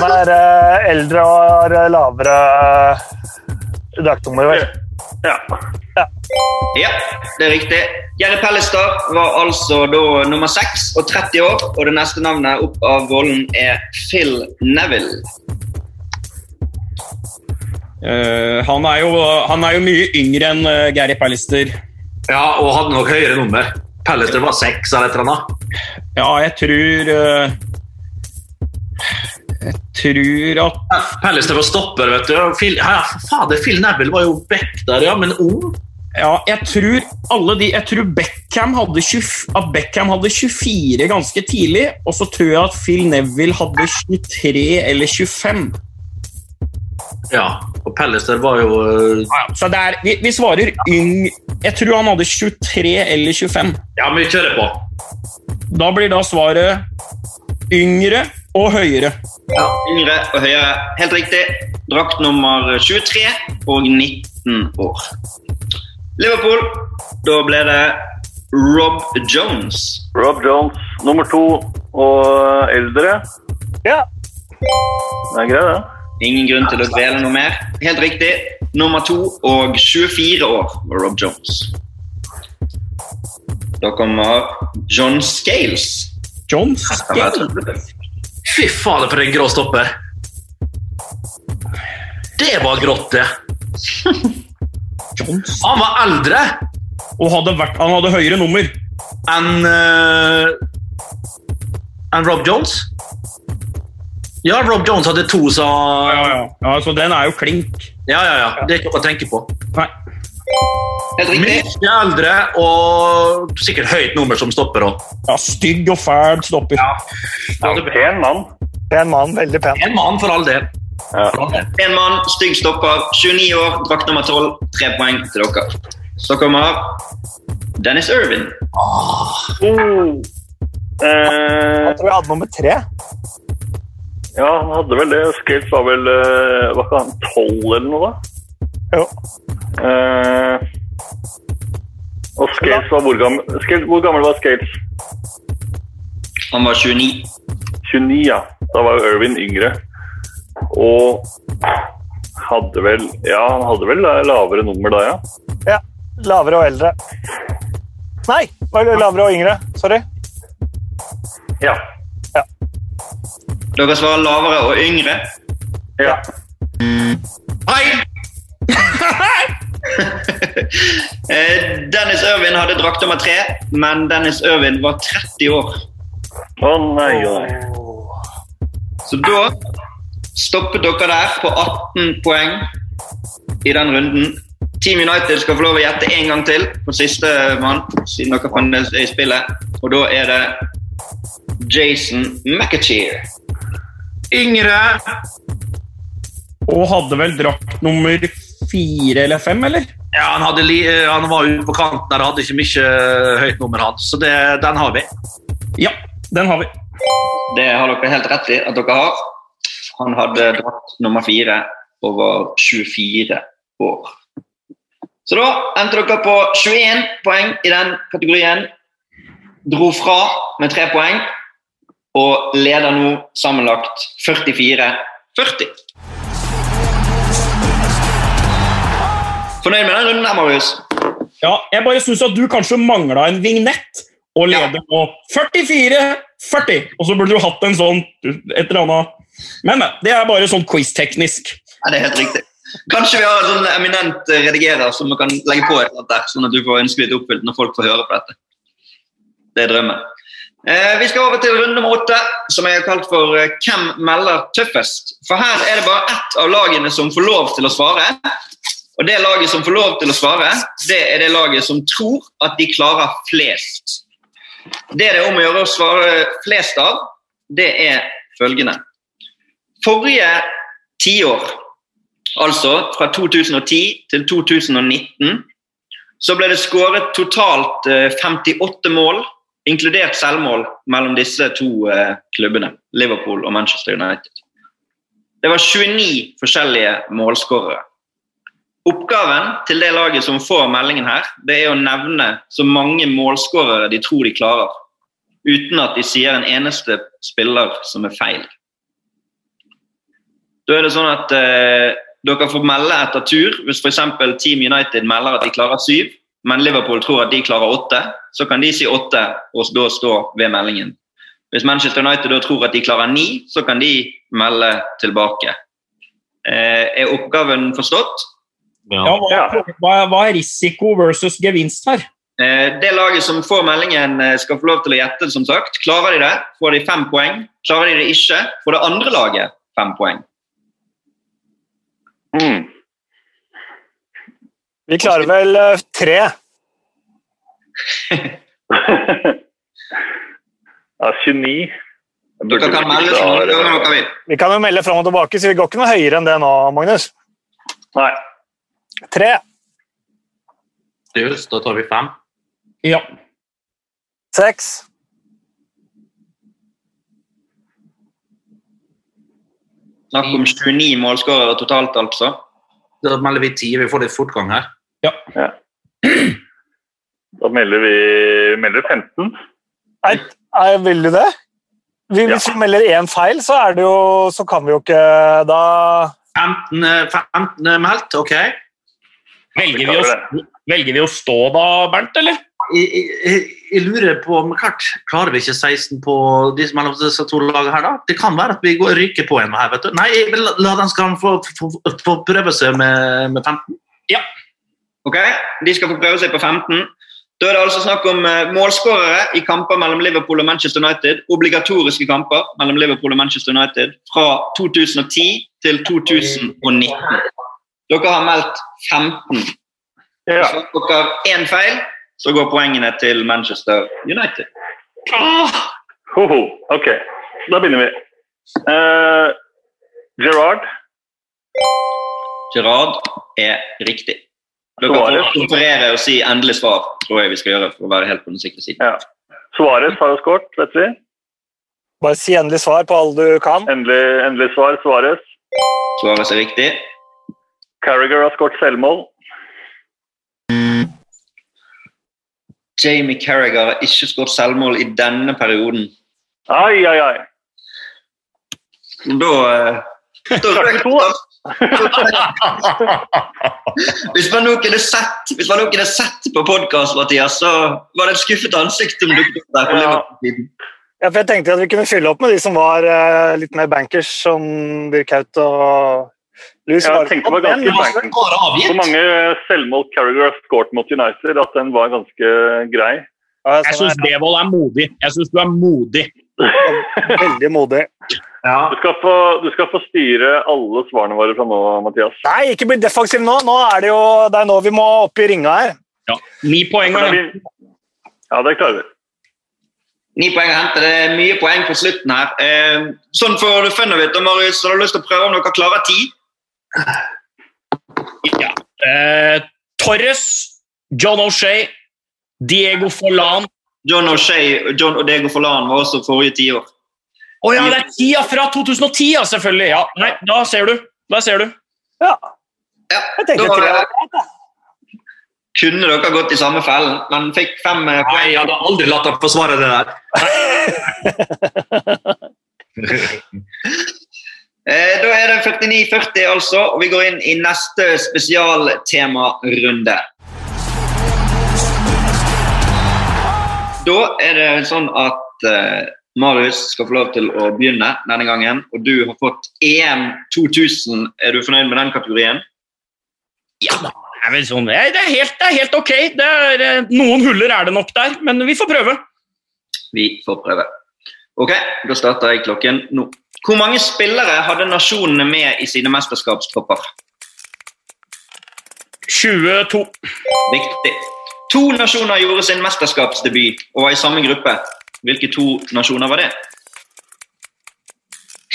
Han er eh, eldre og har eh, lavere uh, draktnummer, vel. Ja. Ja, det er riktig. Gary Pallister var altså da nummer 6 og 30 år, og det neste navnet opp av volden er Phil Neville. Eh, han, er jo, han er jo mye yngre enn eh, Gary Pallister. Ja, og hadde nok høyere nummer. Pallister var seks eller et eller annet. Ja, jeg tror eh, Jeg tror at Pelleter var stopper, vet du. Phil, ja, fader, Phil Neville var jo back der, ja, men ung. Ja, jeg tror alle de Jeg tror Beckham hadde 20, at Beckham hadde 24 ganske tidlig, og så tror jeg at Phil Neville hadde 23 eller 25. Ja, og Pallister var jo øh, Ja, ja, Så det er, vi, vi svarer yng... Jeg tror han hadde 23 eller 25. Ja, men vi kjører på. Da blir da svaret yngre og høyere. Ja, Yngre og høyere. Helt riktig. Drakt nummer 23 og 19 år. Liverpool. Da ble det Rob Jones. Rob Jones, nummer to og eldre. Ja. Det er greit, det. Ingen grunn til å dvele noe mer. Helt riktig. Nummer to og 24 år var Rob Jones. Da kommer John Scales. John Kan være Scale. tøft. Fy fader, for en grå stopper. Det var grått, det. Han var eldre Og hadde vært, han hadde høyere nummer. enn uh, enn Rob Jones. Ja, Rob Jones hadde to, så Ja, ja. ja, Så den er jo klink. Ja, ja, ja. Det er ikke noe å tenke på. Nei. Mye eldre og sikkert høyt nummer som stopper òg. Ja, stygg og fæl stopper. Ja, pen mann. Pen mann. Veldig pen. En mann for all del. Ja. For all del. En mann, stygg stopper, 29 år, drakt nummer 12. Tre poeng til dere. Så kommer Dennis Irvin. Oh. Eh, Jeg tror jeg hadde nummer tre. Ja, han hadde vel det. Scales var vel eh, Var ikke han tolv eller noe, da? Jo. Eh, og Scales var hvor gammel? Scales, hvor gammel var Scales? Han var 29. 29, ja. Da var jo Irvin yngre. Og hadde vel Ja, han hadde vel lavere nummer da, ja. Ja. Lavere og eldre. Nei, lavere og yngre. Sorry. Ja. Dere svarer lavere og yngre. ja. Hei! Eh, Dennis Irvin hadde drakt nummer tre, men Dennis Irvin var 30 år. Å nei, å nei. Så da stoppet dere der på 18 poeng i den runden. Team United skal få lov å gjette en gang til på siste mann, siden dere fremdeles er i spillet. Og da er det Jason McAteer. Yngre. Og hadde vel drakt nummer fire eller fem, eller? Ja, han, hadde li eh, han var ute på kanten der, hadde ikke mye eh, høyt nummer, han. Så det, den har vi. Ja, den har vi. Det har dere helt rett i at dere har. Han hadde drakt nummer fire og var 24 år. Så da endte dere på 21 poeng i den kategorien. Dro fra med tre poeng og leder nå sammenlagt 44-40. Fornøyd med den runden, her, Marius? Ja, jeg bare syns at du kanskje mangla en vignett og leder på 44-40. Og så burde du hatt en sånn et eller annet Men, men. Det er bare sånn quiz-teknisk. Ja, det er helt riktig. Kanskje vi har en sånn eminent eh, redigerer som vi kan legge på et eller annet der, sånn at du får ønsket ditt oppfylt når folk får høre på dette. Det er drømmen. Eh, vi skal over til runde nummer åtte, som jeg har kalt for eh, Hvem melder tøffest? For her er det bare ett av lagene som får lov til å svare. Og det laget som får lov til å svare, det er det laget som tror at de klarer flest. Det det er om å gjøre å svare flest av, det er følgende. Forrige tiår, altså fra 2010 til 2019, så ble det skåret totalt eh, 58 mål, inkludert selvmål, mellom disse to eh, klubbene, Liverpool og Manchester United. Det var 29 forskjellige målskårere. Oppgaven til det laget som får meldingen her, det er å nevne så mange målskårere de tror de klarer, uten at de sier en eneste spiller som er feil. Da er det sånn at eh, dere får melde etter tur. Hvis f.eks. Team United melder at de klarer syv, men Liverpool tror at de klarer åtte, så kan de si åtte og da stå ved meldingen. Hvis Manchester United da tror at de klarer ni, så kan de melde tilbake. Eh, er oppgaven forstått? Ja, hva, hva, hva er risiko versus gevinst her? Eh, det laget som får meldingen, eh, skal få lov til å gjette. som sagt. Klarer de det, får de fem poeng. Klarer de det ikke, får det andre laget fem poeng. Mm. Vi klarer vel eh, tre. Ja, 29. Dere kan melde ikke så mange klare- ganger dere vil. Vi kan jo melde fram og tilbake, så vi går ikke noe høyere enn det nå, Magnus. Nei. Tre. Just, da tar vi fem. Ja. Seks. Snakk om 29 målskårere totalt, altså. Da melder vi ti. Vi får litt fortgang her. Da melder vi vi melder 15. Nei, vil du det? Vi, hvis vi melder én feil, så, er det jo, så kan vi jo ikke da 15, eh, 15 er meldt, ok. Velger vi, å, velger vi å stå da, Bernt, eller? Jeg, jeg, jeg lurer på om klart, Klarer vi ikke 16 på de som mellom disse to lagene her, da? Det kan være at vi går ryker på en her, vet du. Nei, jeg vil la, la den skal få, få, få prøve seg med, med 15. Ok, De skal få prøve seg på 15. Da er det altså snakk om eh, målskårere i kamper mellom Liverpool og Manchester United. Obligatoriske kamper mellom Liverpool og Manchester United fra 2010 til 2019. Dere har meldt 15. Ja. Hvis dere har én feil, så går poengene til Manchester United. Hoho. Ok, da begynner vi. Uh, Gerard. Gerard er riktig. Dere får konferere og si endelig svar, tror jeg vi skal gjøre for å være helt på den sikre siden. Ja. Suarez har jo skåret, vet vi. Bare si endelig svar på alle du kan. Endelig, endelig svar, Svares. Suarez er riktig. Carragher har skåret selvmål. Jamie Carragher har ikke skåret selvmål i denne perioden. Ai, ai, ai. Da, eh, da to, da. Hvis man nå kunne sett, hvis man nå kunne sett på podkast, Mathias, så var det et skuffet ansikt som dukket opp der. på Ja. Ja, for jeg tenkte at vi kunne fylle opp med de som var eh, litt mer bankers, som Dirk Haut og Louis Ja, jeg tenkte det var ganske bankers. Så mange selvmål Carragher har skåret mot United at den var ganske grei. Jeg syns Devold er modig. Jeg synes du er modig. Veldig modig. Ja. Du skal, få, du skal få styre alle svarene våre fra nå, Mathias. Nei, ikke bli defensiv nå. Nå er det jo det er nå vi må opp i ringa her. Ja. Ni poeng. For da Ja, det klarer vi. Ni poeng å hente. Det er mye poeng på slutten her. Eh, sånn for fun of it, og Marius, har du lyst til å prøve om dere klarer ti? Ja. Eh, Torres, John O'Shay, Diego Forlan John O'Shay John Odego Forlan var også forrige tiår. Å ja, det er tida fra 2010, ja, selvfølgelig. Ja. Nei, da ser du. Da ser du. Ja, Ja, jeg tenkte da tre. eh, kunne dere gått i samme fellen, men fikk fem eh, Nei, jeg hadde aldri latt ham forsvare det der. Eh, da er det 49-40, altså, og vi går inn i neste spesialtemarunde. Da er det sånn at uh, Marius skal få lov til å begynne denne gangen. Og du har fått EM 2000. Er du fornøyd med den kategorien? Ja, det er vel sånn. Det er, helt, det er helt ok. Det er, eh, noen huller er det nok der, men vi får prøve. Vi får prøve. Ok, Da starter jeg klokken nå. Hvor mange spillere hadde nasjonene med i sine mesterskapstropper? 22. Riktig. To nasjoner gjorde sin mesterskapsdebut og var i samme gruppe. Hvilke to nasjoner var det?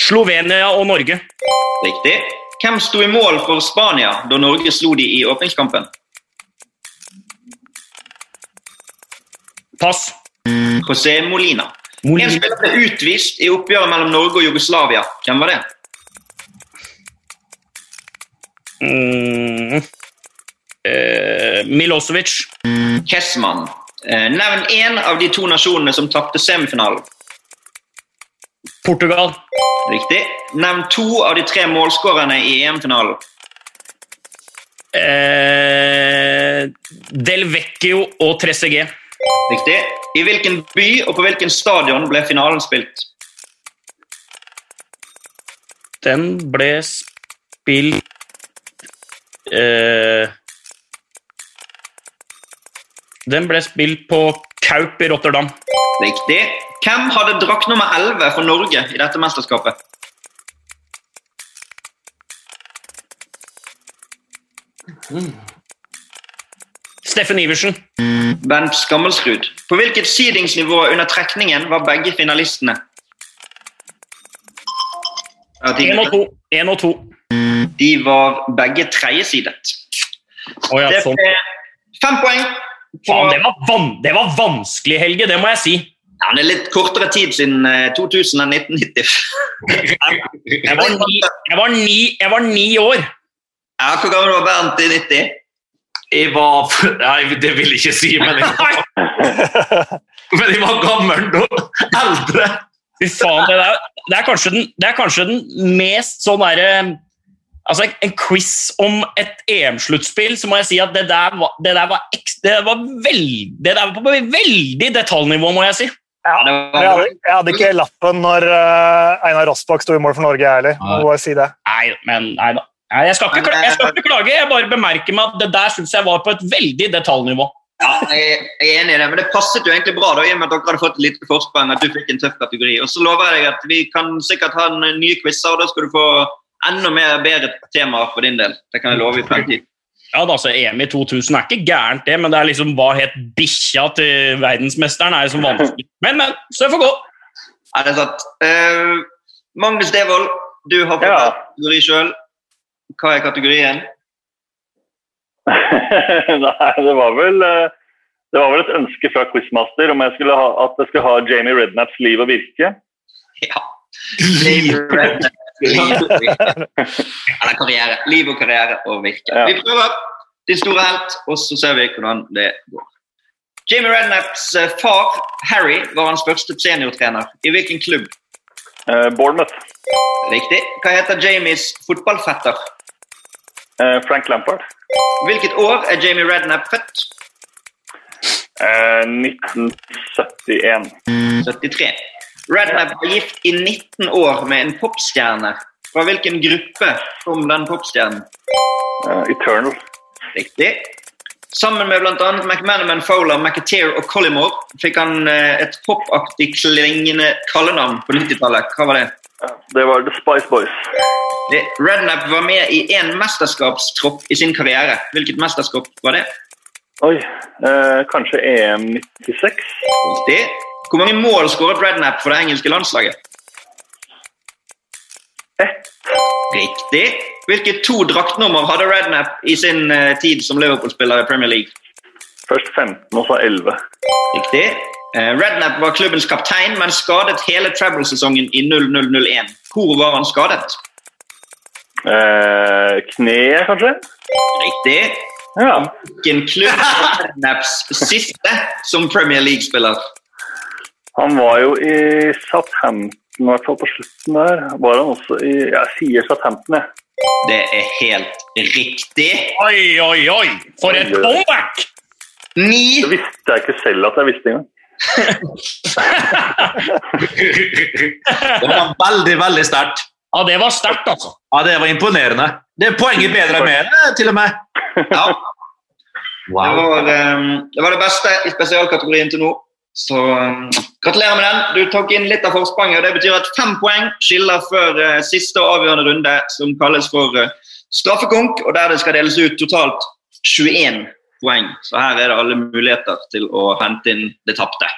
Slovenia og Norge. Riktig. Hvem sto i mål for Spania da Norge slo de i åpningskampen? Pass. José Molina. En Molina. spiller ble utvist i oppgjøret mellom Norge og Jugoslavia. Hvem var det? Mm. Eh, Milosevic. Kessmann. Eh, Nevn én av de to nasjonene som tapte semifinalen. Portugal. Riktig. Nevn to av de tre målskårerne i EM-finalen. Eh, Del Vecchio og Trezeguet. Riktig. I hvilken by og på hvilken stadion ble finalen spilt? Den ble spilt eh, Den ble spilt på Kaup i Rotterdam. Riktig. Hvem hadde drakt nummer 11 for Norge i dette mesterskapet? Steffen Iversen. Bent Skammelsrud. På hvilket seedingsnivå under trekningen var begge finalistene? Én og to. En og to. De var begge tredjesidet. Oh, ja, sånn. fem poeng. Faen, det var, van det var vanskelig, Helge. Det må jeg si. Ja, det er litt kortere tid siden eh, 2000 enn 1990. Jeg var ni, jeg var ni, jeg var ni år. Ja, Hvor gammel var Bernt i 90? Jeg var Nei, det vil jeg ikke si, men jeg var, men jeg var gammel da. Eldre. Fy faen, det, er, det, er den, det er kanskje den mest sånn derre Altså, en quiz om et EM-sluttspill, så må jeg si at det der var, det der var, eks- det var, veld, det der var på veldig detaljnivå, må jeg si. Ja, det Jeg hadde, jeg hadde ikke lappen når eh, Einar Rossbakk sto i mål for Norge, jeg heller. Må si det. Nei, men nei da. Nei, Jeg skal, ikke, jeg skal ikke klage, jeg bare bemerker meg at det der syns jeg var på et veldig detaljnivå. Ja, jeg jeg er enig i det, men det passet jo egentlig bra da, i og med at dere hadde fått et lite forsprang at du fikk en tøff kategori. Og så lover jeg deg at vi kan sikkert ha en ny quiz, og da skal du få enda mer bedre temaer for din del. Det kan jeg love i fremtiden. Ja, da, så EM i 2000 er ikke gærent, det, men det er liksom hva het bikkja til verdensmesteren? er liksom vanskelig. Men, men. Så det får gå. Ja, det er sant. Uh, Magnus Devold, du har fått Ja. kategori sjøl. Hva er kategorien? Nei, det var vel eh, det var vel et ønske fra Quizmaster om jeg skulle ha, at jeg skulle ha Jamie Rednaps liv og virke. Ja. Liv og. Eller karriere. Liv og karriere og virke. Ja. Vi prøver din store helt, og så ser vi hvordan det går. Jamie Rednaps eh, far, Harry, var hans første seniortrener. I hvilken klubb? Uh, Bournemouth. Riktig. Hva heter Jamies fotballfetter? Uh, Frank Lampard. Hvilket år er Jamie Rednap født? Uh, 1971. 73. Rednap var gift i 19 år med en popstjerne. Fra hvilken gruppe kom den popstjernen? Uh, Eternal. Riktig. Sammen med bl.a. McManaman, Fowler, McAteer og Collymore fikk han eh, et popaktig klingende kallenavn på 90-tallet. Hva var det? Eh, Det var The Spice Boys. Rednap var med i én mesterskapstropp i sin karriere. Hvilket mesterskap var det? Oi, eh, kanskje EM 96? Riktig. Hvor mange mål skåret Rednap for det engelske landslaget? Ett. Riktig. Hvilke to draktnummer hadde Rednap i sin eh, tid som Liverpool-spiller i Premier League? Først 15 og så 11. Riktig. Eh, Rednap var klubbens kaptein, men skadet hele treble-sesongen i 0001. Hvor var han skadet? Eh, kneet, kanskje? Riktig. Ja. Hvilken klubb var Rednaps siste som Premier League-spiller? Han var jo i Southampton, i hvert fall på slutten der. Var han også i Jeg sier Southampton, jeg. Det er helt riktig. Oi, oi, oi! For et comeback! Ni Det visste jeg ikke selv at jeg visste engang. Det var veldig, veldig sterkt. Ja, det var sterkt, altså. Ja, det var imponerende. Det er poenget bedre enn mer, til og med. Ja, det var, eh, det var det beste i spesialkategorien til nå. Så um, gratulerer med den. Du tok inn litt av forspranget. og Det betyr at fem poeng skiller før uh, siste og avgjørende runde, som kalles for uh, straffekonk, og der det skal deles ut totalt 21 poeng. Så her er det alle muligheter til å hente inn det tapte.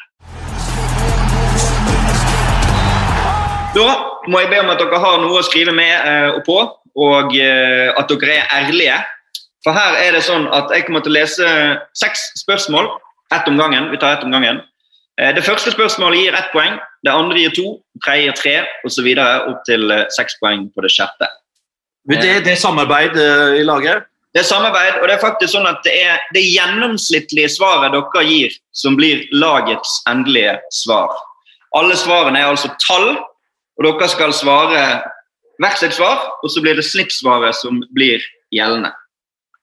Da må jeg be om at dere har noe å skrive med uh, og på, og eh, at dere er ærlige. For her er det sånn at jeg kommer til å lese seks spørsmål, Ett om gangen. Vi tar ett om gangen. Eh, Det første spørsmålet gir ett poeng, det andre gir to, tredje gir tre, osv. opp til eh, seks poeng på det sjette. Det, det er samarbeid eh, i laget. Det er samarbeid, og det er faktisk sånn at det er det gjennomsnittlige svaret dere gir, som blir lagets endelige svar. Alle svarene er altså tall, og dere skal svare hvert sitt svar, og så blir det snittsvaret som blir gjeldende.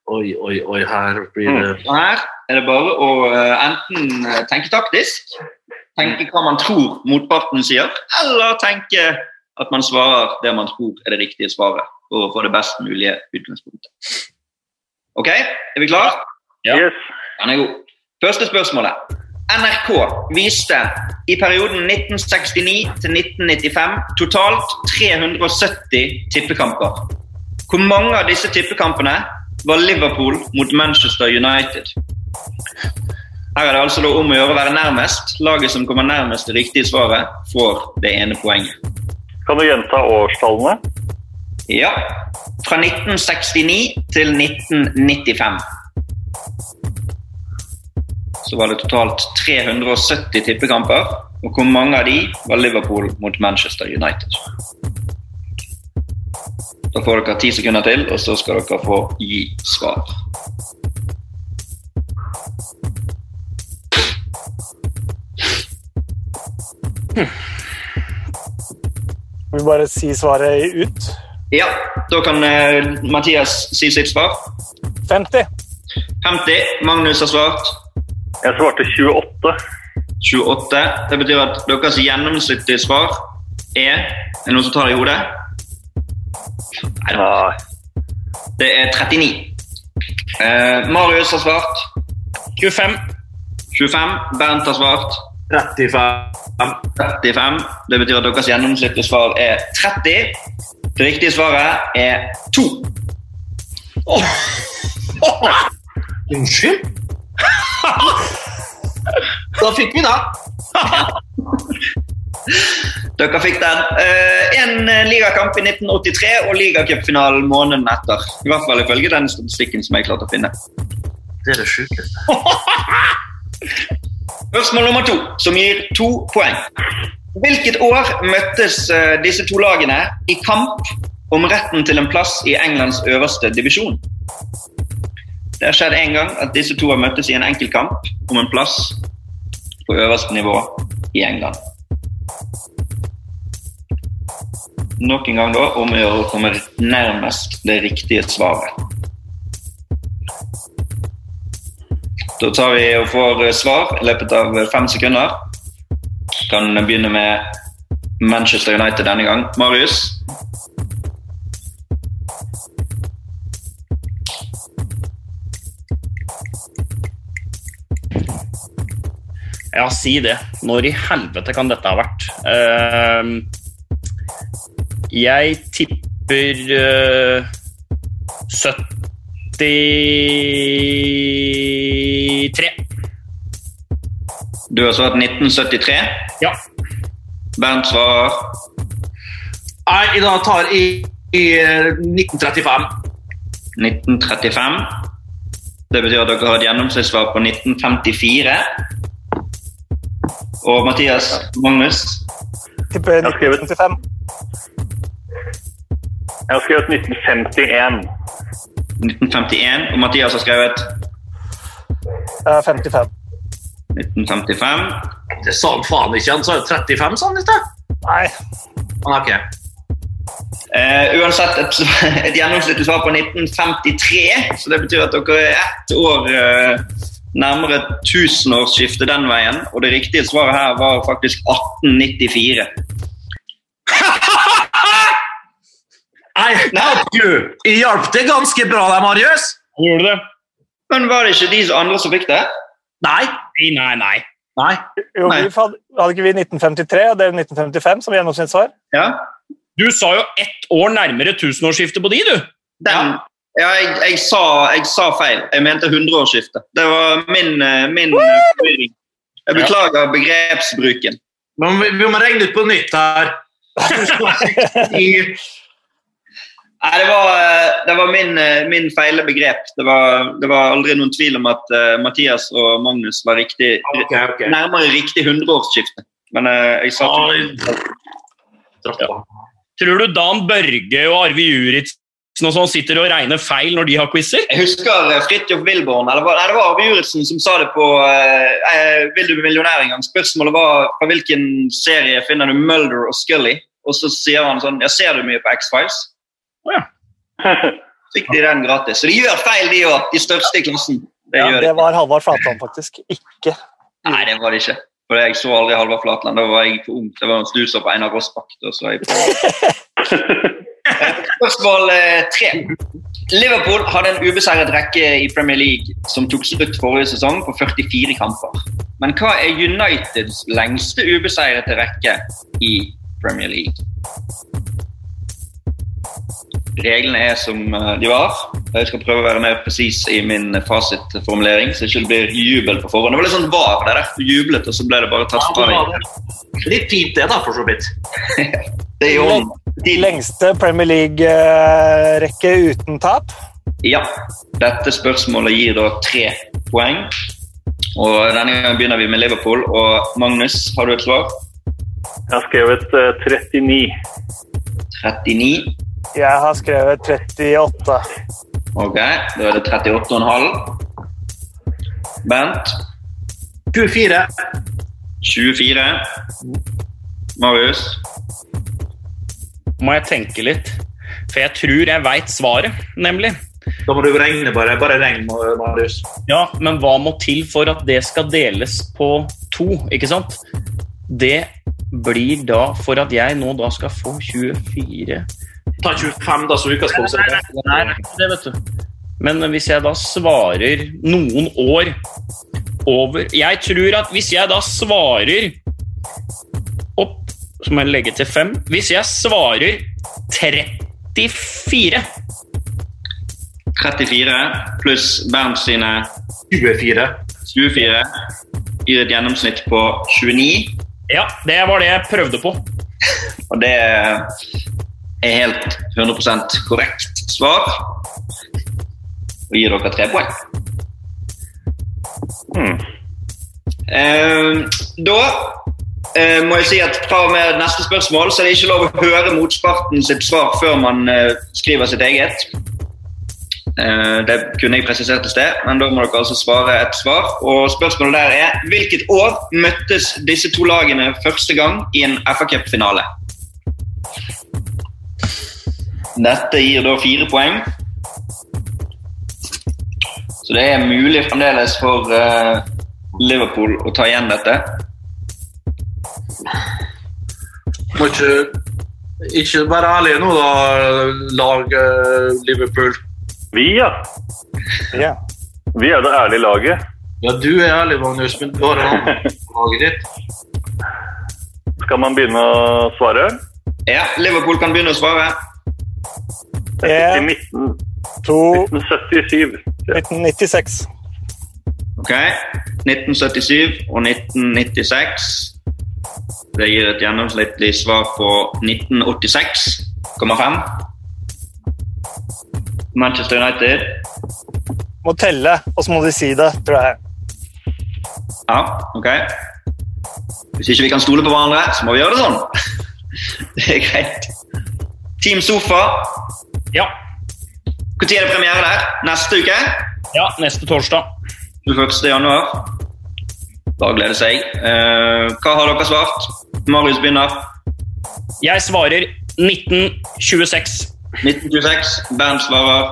Oi, oi, oi, her blir det mm. her er det bare å eh, enten eh, tenke taktisk, tenke hva man tror motparten sier, eller tenke at man svarer det man tror er det riktige svaret, for å få det best mulige utgangspunktet. Ok, er vi klar? Ja. Yes. Den er god. Første spørsmålet. NRK viste i perioden 1969 til 1995 totalt 370 tippekamper. Hvor mange av disse tippekampene var Liverpool mot Manchester United? Her er det altså om å gjøre å være nærmest. Laget som kommer nærmest det riktige svaret, får det ene poenget. Kan du gjenta årstallene? Ja. Fra 1969 til 1995. Så var det totalt 370 tippekamper. Og hvor mange av de var Liverpool mot Manchester United? Da får dere ti sekunder til, og så skal dere få gi svar. Vil vi bare si svaret ut? Ja, da kan eh, Mathias si sitt svar. 50. 50. Magnus har svart. Jeg svarte 28. 28. Det betyr at deres gjennomsnittlige svar er Er det noen som tar det i hodet? Nei. Det er 39. Eh, Marius har svart 25. 25. Bernt har svart 35. 35. Det betyr at deres gjennomsnittlige svar er 30. Det riktige svaret er 2. Unnskyld? da fikk vi det. Dere fikk den. Én en eh, ligakamp i 1983 og ligacupfinalen måneden etter. I hvert fall ifølge den statistikken som jeg klarte å finne. Det er det sjukeste. Spørsmål nummer to, som gir to poeng. Hvilket år møttes uh, disse to lagene i kamp om retten til en plass i Englands øverste divisjon? Det har skjedd en gang at disse to har møttes i en enkeltkamp om en plass på øverste nivå i England. Nok en gang da om å gjøre å komme nærmest det riktige svaret. Da tar vi og får svar i løpet av fem sekunder. Kan begynne med Manchester United denne gang. Marius? Ja, si det. Når i helvete kan dette ha vært? Ehm, jeg tipper uh, 73. Du har svart 1973. Ja. Bernt svarer Nei, da tar jeg i eh, 1935. 1935. Det betyr at dere har et gjennomsnittssvar på 1954. Og Mathias Magnus Tipper Jeg har skrevet- 1955. Jeg har skrevet 1951. 1951. Og Mathias har skrevet Eh, 55. 1955. Det sa han faen ikke. Han sa 35, sa han i sted. Nei, Han har ikke. Eh, uansett et, et gjennomsnittlig svar på 1953, så det betyr at dere er ett år uh, nærmere tusenårsskiftet den veien. Og det riktige svaret her var faktisk 1894. I help you! Jeg hjalp det ganske bra der, Marius. Gjorde du det? Men var det ikke de andre som fikk det? Nei. Nei, nei, nei. Nei. jo, Nei. vi hadde, hadde ikke vi 1953 og dere 1955 som gjennomsnittssvar? Ja, Du sa jo ett år nærmere tusenårsskiftet på de, du. den, ja jeg, jeg, sa, jeg sa feil. Jeg mente hundreårsskiftet. Det var min, eh, min eh, forvirring. Jeg beklager begrepsbruken. Men vi, vi må regne ut på nytt her. Nei, det var, eh, det var min, eh, min feile begrep. Det var, det var aldri noen tvil om at uh, Mathias og Magnus var riktig, okay, okay. nærmere riktig hundreårsskifte. Men uh, jeg sa. Dratt. Tror du Dan Børge og Arve Juritzen og sånn sitter og regner feil når de har quizer? Jeg husker Fridtjof Wilborn, eller nei, det var Arve Juritzen som sa det på eh, eh, Vil du bli millionær en gang? Spørsmålet var fra hvilken serie finner du Mulder og Scully? Og så sier han sånn Ja, ser du mye på X-Files? Fikk de den gratis. Så de gjør feil, de òg. De største i klassen. Det Ja, gjør det var Halvard Flatland, faktisk. Ikke. Nei, det var det ikke. For Jeg så aldri Halvard Flatland. Da var jeg for ung. Det var en snuser på Einar Rossbakk. Spørsmål eh, tre. Liverpool hadde en ubeseiret rekke i Premier League som tok slutt forrige sesong på 44 kamper. Men hva er Uniteds lengste ubeseirete rekke i Premier League? Reglene er som eh, de var. Jeg skal prøve å være mer presis i min fasitformulering, så det ikke blir jubel på forhånd. Det var litt sånn var det der. Du jublet, og så ble det bare tatt fra deg. Litt fint det, da, for så vidt. Det er jo de Lengste Premier League-rekke uten tap. Ja. Dette spørsmålet gir da tre poeng. Og Denne gangen begynner vi med Liverpool. Og Magnus, har du et svar? Jeg har skrevet eh, 39. 39. Jeg har skrevet 38. Ok, da er det 38,5. Bent 24. 24. Marius Må jeg tenke litt. For jeg tror jeg veit svaret, nemlig. Da må du regne, bare. Bare regn, Marius. Ja, men hva må til for at det skal deles på to, ikke sant? Det blir da for at jeg nå da skal få 24 Ta 25 da som utgangspunkt. Nei, det er det, vet du. Men hvis jeg da svarer noen år over Jeg tror at hvis jeg da svarer opp Så må jeg legge til fem. Hvis jeg svarer 34 34 pluss Bernt sine 24. 24 gir et gjennomsnitt på 29. Ja, det var det jeg prøvde på. Og det er helt 100 korrekt svar. Og gir dere tre poeng. Hmm. Eh, da eh, må jeg si at fra og med neste spørsmål så er det ikke lov å høre motsparten sitt svar før man eh, skriver sitt eget. Eh, det kunne jeg presisert i sted, men da må dere altså svare et svar. Og spørsmålet der er hvilket år møttes disse to lagene første gang i en FA Cup-finale? Dette gir da fire poeng. Så det er mulig fremdeles for uh, Liverpool å ta igjen dette. Må ikke, ikke være ærlige nå, da, lag uh, Liverpool. Vi, ja. Ja. Vi er det ærlige laget. Ja, du er ærlig, Magnus, men bare laget ditt. Skal man begynne å svare? Ja, Liverpool kan begynne å svare. I er 19, to, 1977. 1996. Ok, 1977 og 1996. Det gir et gjennomsnittlig svar på 1986,5. Manchester United. Må telle, og så må de si det, tror jeg. Ja, ok. Hvis ikke vi kan stole på hverandre, så må vi gjøre det sånn. Det er greit. Team Sofa. Ja. Når er det premiere der? Neste uke? ja, neste torsdag. 21. januar. Bare glede seg. Eh, hva har dere svart? Marius begynner. Jeg svarer 1926. 1926. Bernt svarer.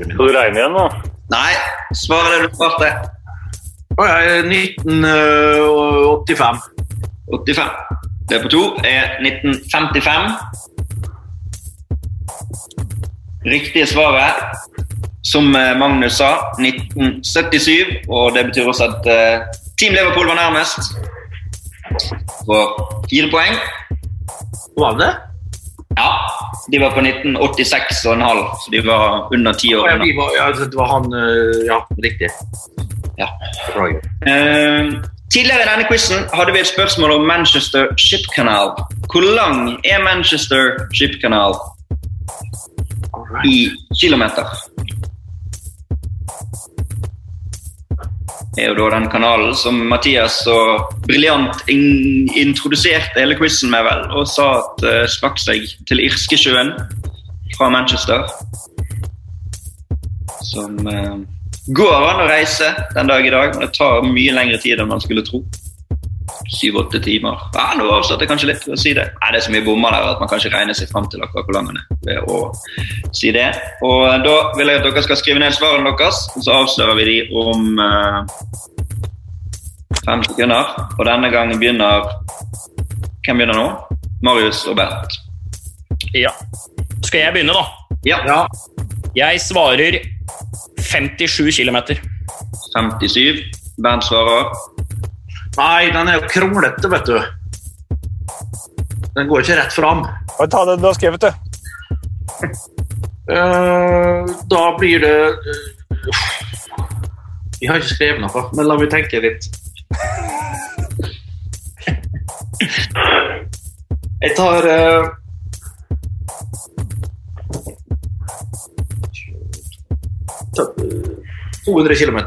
Skal du regne igjen da? Nei, svaret det du svarte. Å, jeg er 1985. 85. Det på to er 1955. Riktige svaret, som eh, Magnus sa, 1977. Og det betyr også at eh, Team Liverpool var nærmest. På fire poeng. Var det? Ja, de var på 1986,5, så de var under ti år. Ja, var, ja, det var han eh, Ja, riktig. Ja. Eh, Tidligere i denne quizen hadde vi et spørsmål om Manchester Ship Canal. Hvor lang er Manchester Ship Canal i kilometer? Det er jo da den kanalen som Mathias så briljant in introduserte hele quizen med, vel, og sa at uh, sprakk seg til Irskesjøen fra Manchester. Som uh, går an å reise den dag i dag, men det tar mye lengre tid enn man skulle tro. Syv-åtte timer. Ja, nå avsatte jeg kanskje litt for å si det. Nei, Det er så mye bommer der at man kan ikke regne seg fram til akkurat hvor lang den er. ved å si det. Og Da vil jeg at dere skal skrive ned svarene deres, og så avslører vi de om eh, fem sekunder. Og denne gangen begynner Hvem begynner nå? Marius og Bernt. Ja. Skal jeg begynne, da? Ja. Jeg svarer 57 km. 57. Bernt svarer. Nei, den er jo kronglete, vet du. Den går ikke rett fram. Ta det du har skrevet, du. Uh, da blir det Jeg har ikke skrevet noe, men la meg tenke litt. Jeg tar eh, 200 km.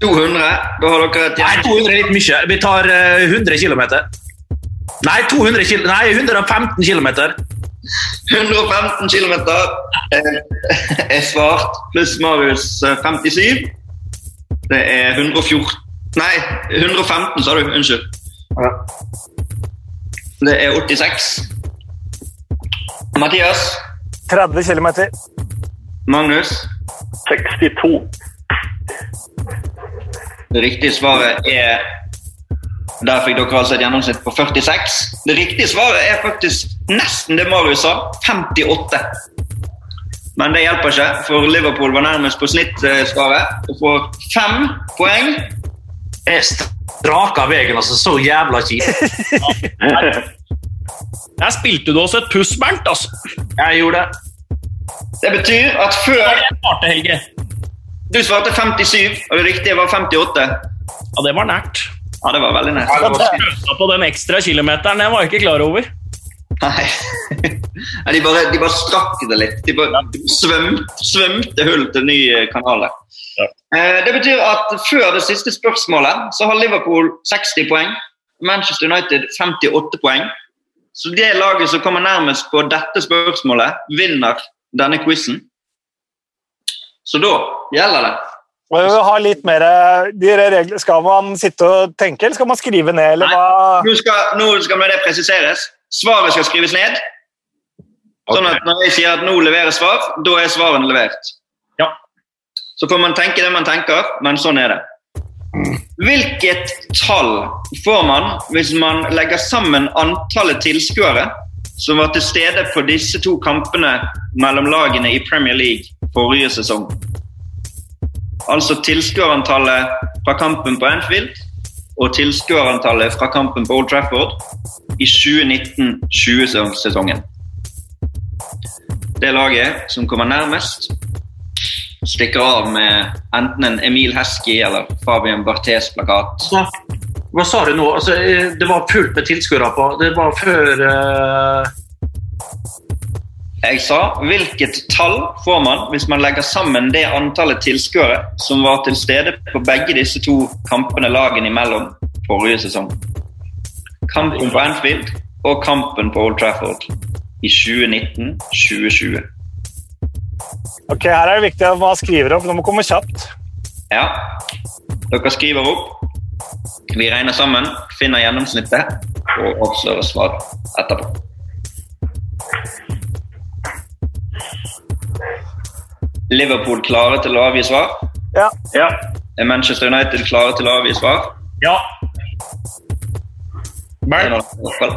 200. Da har dere et Nei, 200 er litt mye. Vi tar eh, 100 km. Nei, 200 kil Nei, 115 km. 115 km er svart, pluss Marius eh, 57. Det er 114 Nei, 115, sa du. Unnskyld. Det er 86. Mathias. 30 km. Magnus. 62. Det riktige svaret er Der fikk dere altså et gjennomsnitt på 46. Det riktige svaret er faktisk nesten det Marius sa. 58. Men det hjelper ikke, for Liverpool var nærmest på snittsvaret og får fem poeng. Jeg straka veien, altså. Så jævla kjipt. Der spilte du også et puss, Bernt. altså. Jeg gjorde det. Det betyr at før Jeg svarte, Helge. du svarte 57, og det riktige var 58. Ja, det var nært. Ja, det var veldig nært. Sløsa på den ekstra kilometeren, jeg var ikke klar over. Nei. De, bare, de bare strakk det litt. De bare svømte, svømte hull til ny eh, kanal. der. Eh, Det betyr at før det siste spørsmålet så har Liverpool 60 poeng. Manchester United 58 poeng. Så det laget som kommer nærmest på dette spørsmålet, vinner denne quizen. Så da gjelder det. Vi vil ha litt mer de regler. Skal man sitte og tenke, eller skal man skrive ned? eller hva? Nå skal, nå skal det presiseres. Svaret skal skrives ned. Sånn at når jeg sier at nå leverer svar, da er svarene levert. Ja. Så får man tenke det man tenker, men sånn er det. Hvilket tall får man hvis man legger sammen antallet tilskuere som var til stede på disse to kampene mellom lagene i Premier League forrige sesong? Altså tilskuerantallet fra kampen på Anfield og tilskuerantallet fra kampen på Old Trafford i 2019-20-sesongen. Det laget som kommer nærmest, stikker av med enten en Emil Heski eller Fabian Barthes-plakat. Hva, hva sa du nå? Altså, eh, det var fullt med tilskuere på. Det var før uh... Jeg sa hvilket tall får man hvis man legger sammen det antallet tilskuere som var til stede på begge disse to kampene lagene imellom forrige sesong. Kampen på Anfield og kampen på Old Trafford i 2019-2020. Ok, Her er det viktig at man skriver opp. Nå må komme kjapt. Ja, dere skriver opp. Vi regner sammen, finner gjennomsnittet og avslører svar etterpå. Liverpool klare til å avgi svar? Ja. Ja. Er Manchester United klare til å avgi svar? Ja. En Bernt, av dere i hvert fall.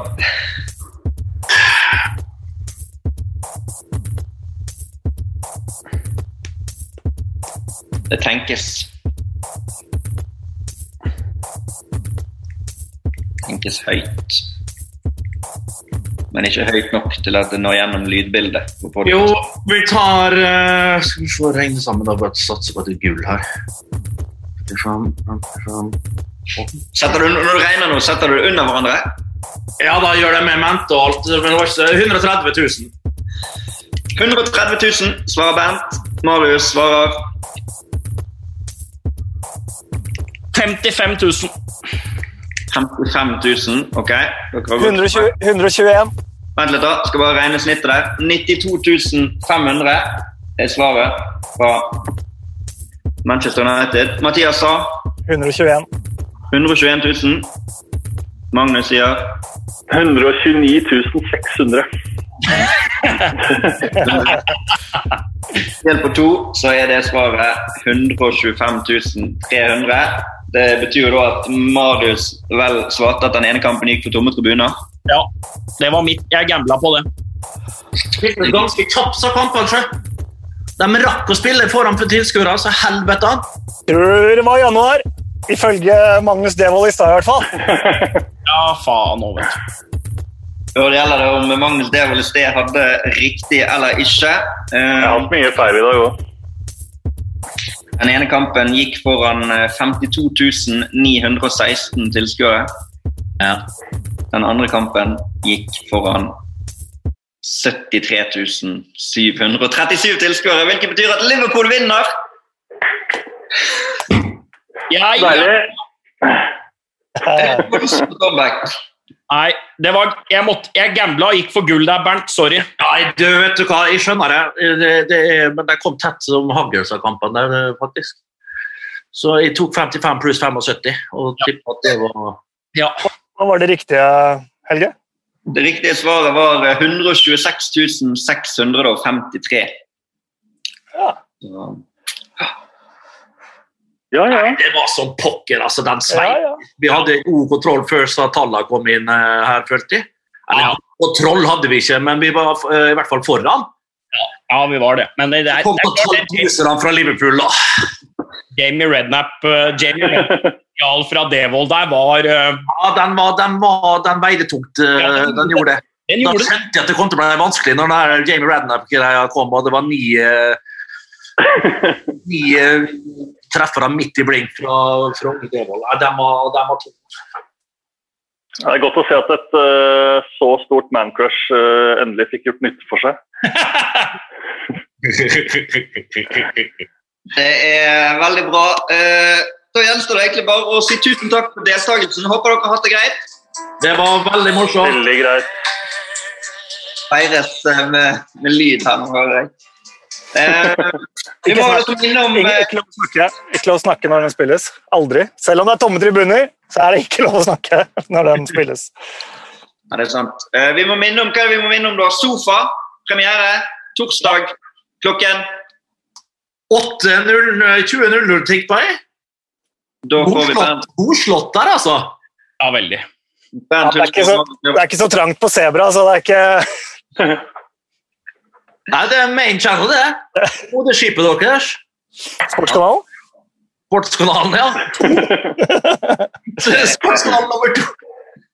Det tenkes. Tenkes høyt. Men ikke høyt nok til at det når gjennom lydbildet. Jo, vi tar uh, Skal vi se regne sammen, da. Bare satse på at det er gull her. Setter du, når du regner nå, setter du det under hverandre? Ja, da gjør det med mente og alt. Men det var ikke 130 000. 130 000 svarer Bernt. Marius svarer 55 000. 55 000. Ok. Dere har gått- 120, 121. Vent litt, da. Skal bare regne snittet der. 92 500 er svaret fra Manchester United. Mathias sa 121. 121 000. Magnus sier 129 600. Delt på to, så er det svaret 125 300. Det betyr jo da at Marius vel svarte at den ene kampen gikk for tomme tribuner. Ja, det var mitt. Jeg gambla på det. Spilte ganske kjapt, sa kampen, sjøl. De rakk å spille foran for tilskuere, så helvete. Tror det var januar. Ifølge Magnus Devold i stad, i hvert fall. Ja, faen òg, vet du. Og det gjelder det om Magnus Devold i sted hadde riktig eller ikke. Jeg har Eh, hatt mye feil i dag òg. Den ene kampen gikk foran eh, 52 916 tilskuere. Den andre kampen gikk foran 73 737 tilskuere, hvilket betyr at Liverpool vinner. Ja, ja. Deilig. Comeback. Nei, det var Jeg, måtte, jeg gambla og gikk for gull der, Bernt. Sorry. Nei, du vet du hva, jeg skjønner det. det, det men det kom tett som hagl, sa kampene der, eh, faktisk. Så jeg tok 55 pluss 75, og tippa at det var Ja. Hva var det riktige, Helge? Det riktige svaret var eh, 126 653. Ja. Så, Ja, ja. Det var som pokker, altså, den Ja, ja. Vi hadde god kontroll før så tallene kom inn uh, her, følte jeg. Ja. kontroll hadde vi ikke, men vi var uh, i hvert fall foran. ja, vi var det. Men det, det er, Kom på det det 12 000 fra Liverpool, da. Jamie Redknapp uh, Jamie Redknapp fra Devold der var uh, Ja, den, var, den, var, den veide tungt. eh, Ja, den- den gjorde det. Den Da gjorde det. skjønte jeg at det kom til å bli vanskelig når den Jamie Redknapp-greia kom, og det var ni, eh, ni eh, dem midt i blink fra, fra Unge Devold. Nei, har var, den var tung. Det er godt å se at et uh, så stort mancrush uh, endelig fikk gjort nytte for seg. Det er veldig bra. Uh, Da gjenstår det egentlig bare å si tusen takk for deltakelsen. Håper dere har hatt det greit. Det var veldig morsomt. Veldig greit. Feires eh, med, med lyd her nå, hører jeg. Eh, vi må også minne om Ikke, eh, lov å snakke. ikke lov å snakke når den spilles. Aldri. Selv om det er tomme tribuner, så er det ikke lov å snakke når den spilles. Ja, det er sant. Eh, vi må minne om hva vi må minne om da? Sofa, premiere, torsdag klokken 8.00 20.00, tenk på jeg. Da får vi Bernt, Godslått der, altså. Ja, veldig. Ja, det er ikke så- Det er ikke så trangt på Sebra, så det er ikke Nei, det er main channel, det. Moderskipet deres. Sportskanalen. Sportskanalen, ja. Sportskanalen nummer to.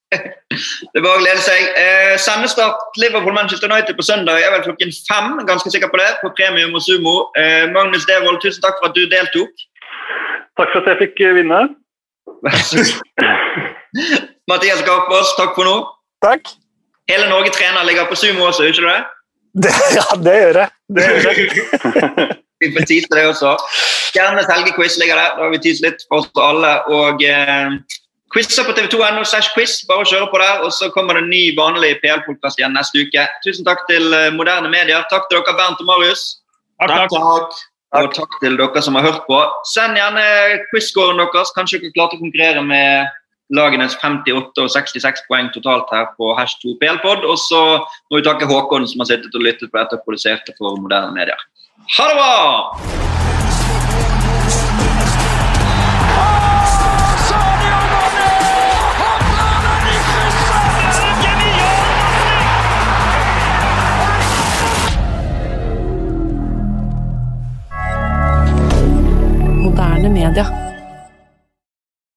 Det var bare å glede seg. Eh, sendestart Liverpool-Manchester United på søndag er vel klokken fem. ganske sikker på det, på Premium og Sumo. Eh, Magnus Devold, tusen takk for at du deltok. Takk for at jeg fikk eh, vinne. Vær så god. Mathias Garpås, takk for nå. Takk. Hele Norge trener ligger på Sumo også, ikke du det? Det, ja, det gjør jeg. Det gjør jeg. Vi får tease det også. Gjerne helgequiz ligger der. Da har vi teaset litt for oss alle. Og eh, quizer på tv2.no slash quiz. Bare å kjøre på der. Og så kommer det en ny vanlig PL-podkast igjen neste uke. Tusen takk til eh, moderne medier. Takk til dere, Bernt og Marius. Takk, takk. takk. Og takk til dere som har hørt på. Send gjerne quiz-scoren deres. Kanskje dere klarte å konkurrere med lagenes 58 og 66 poeng totalt her på Hash 2 PL-pod. Og så må vi takke Håkon som har sittet og lyttet på dette og produsert det for moderne medier. Ha det bra! Moderne media.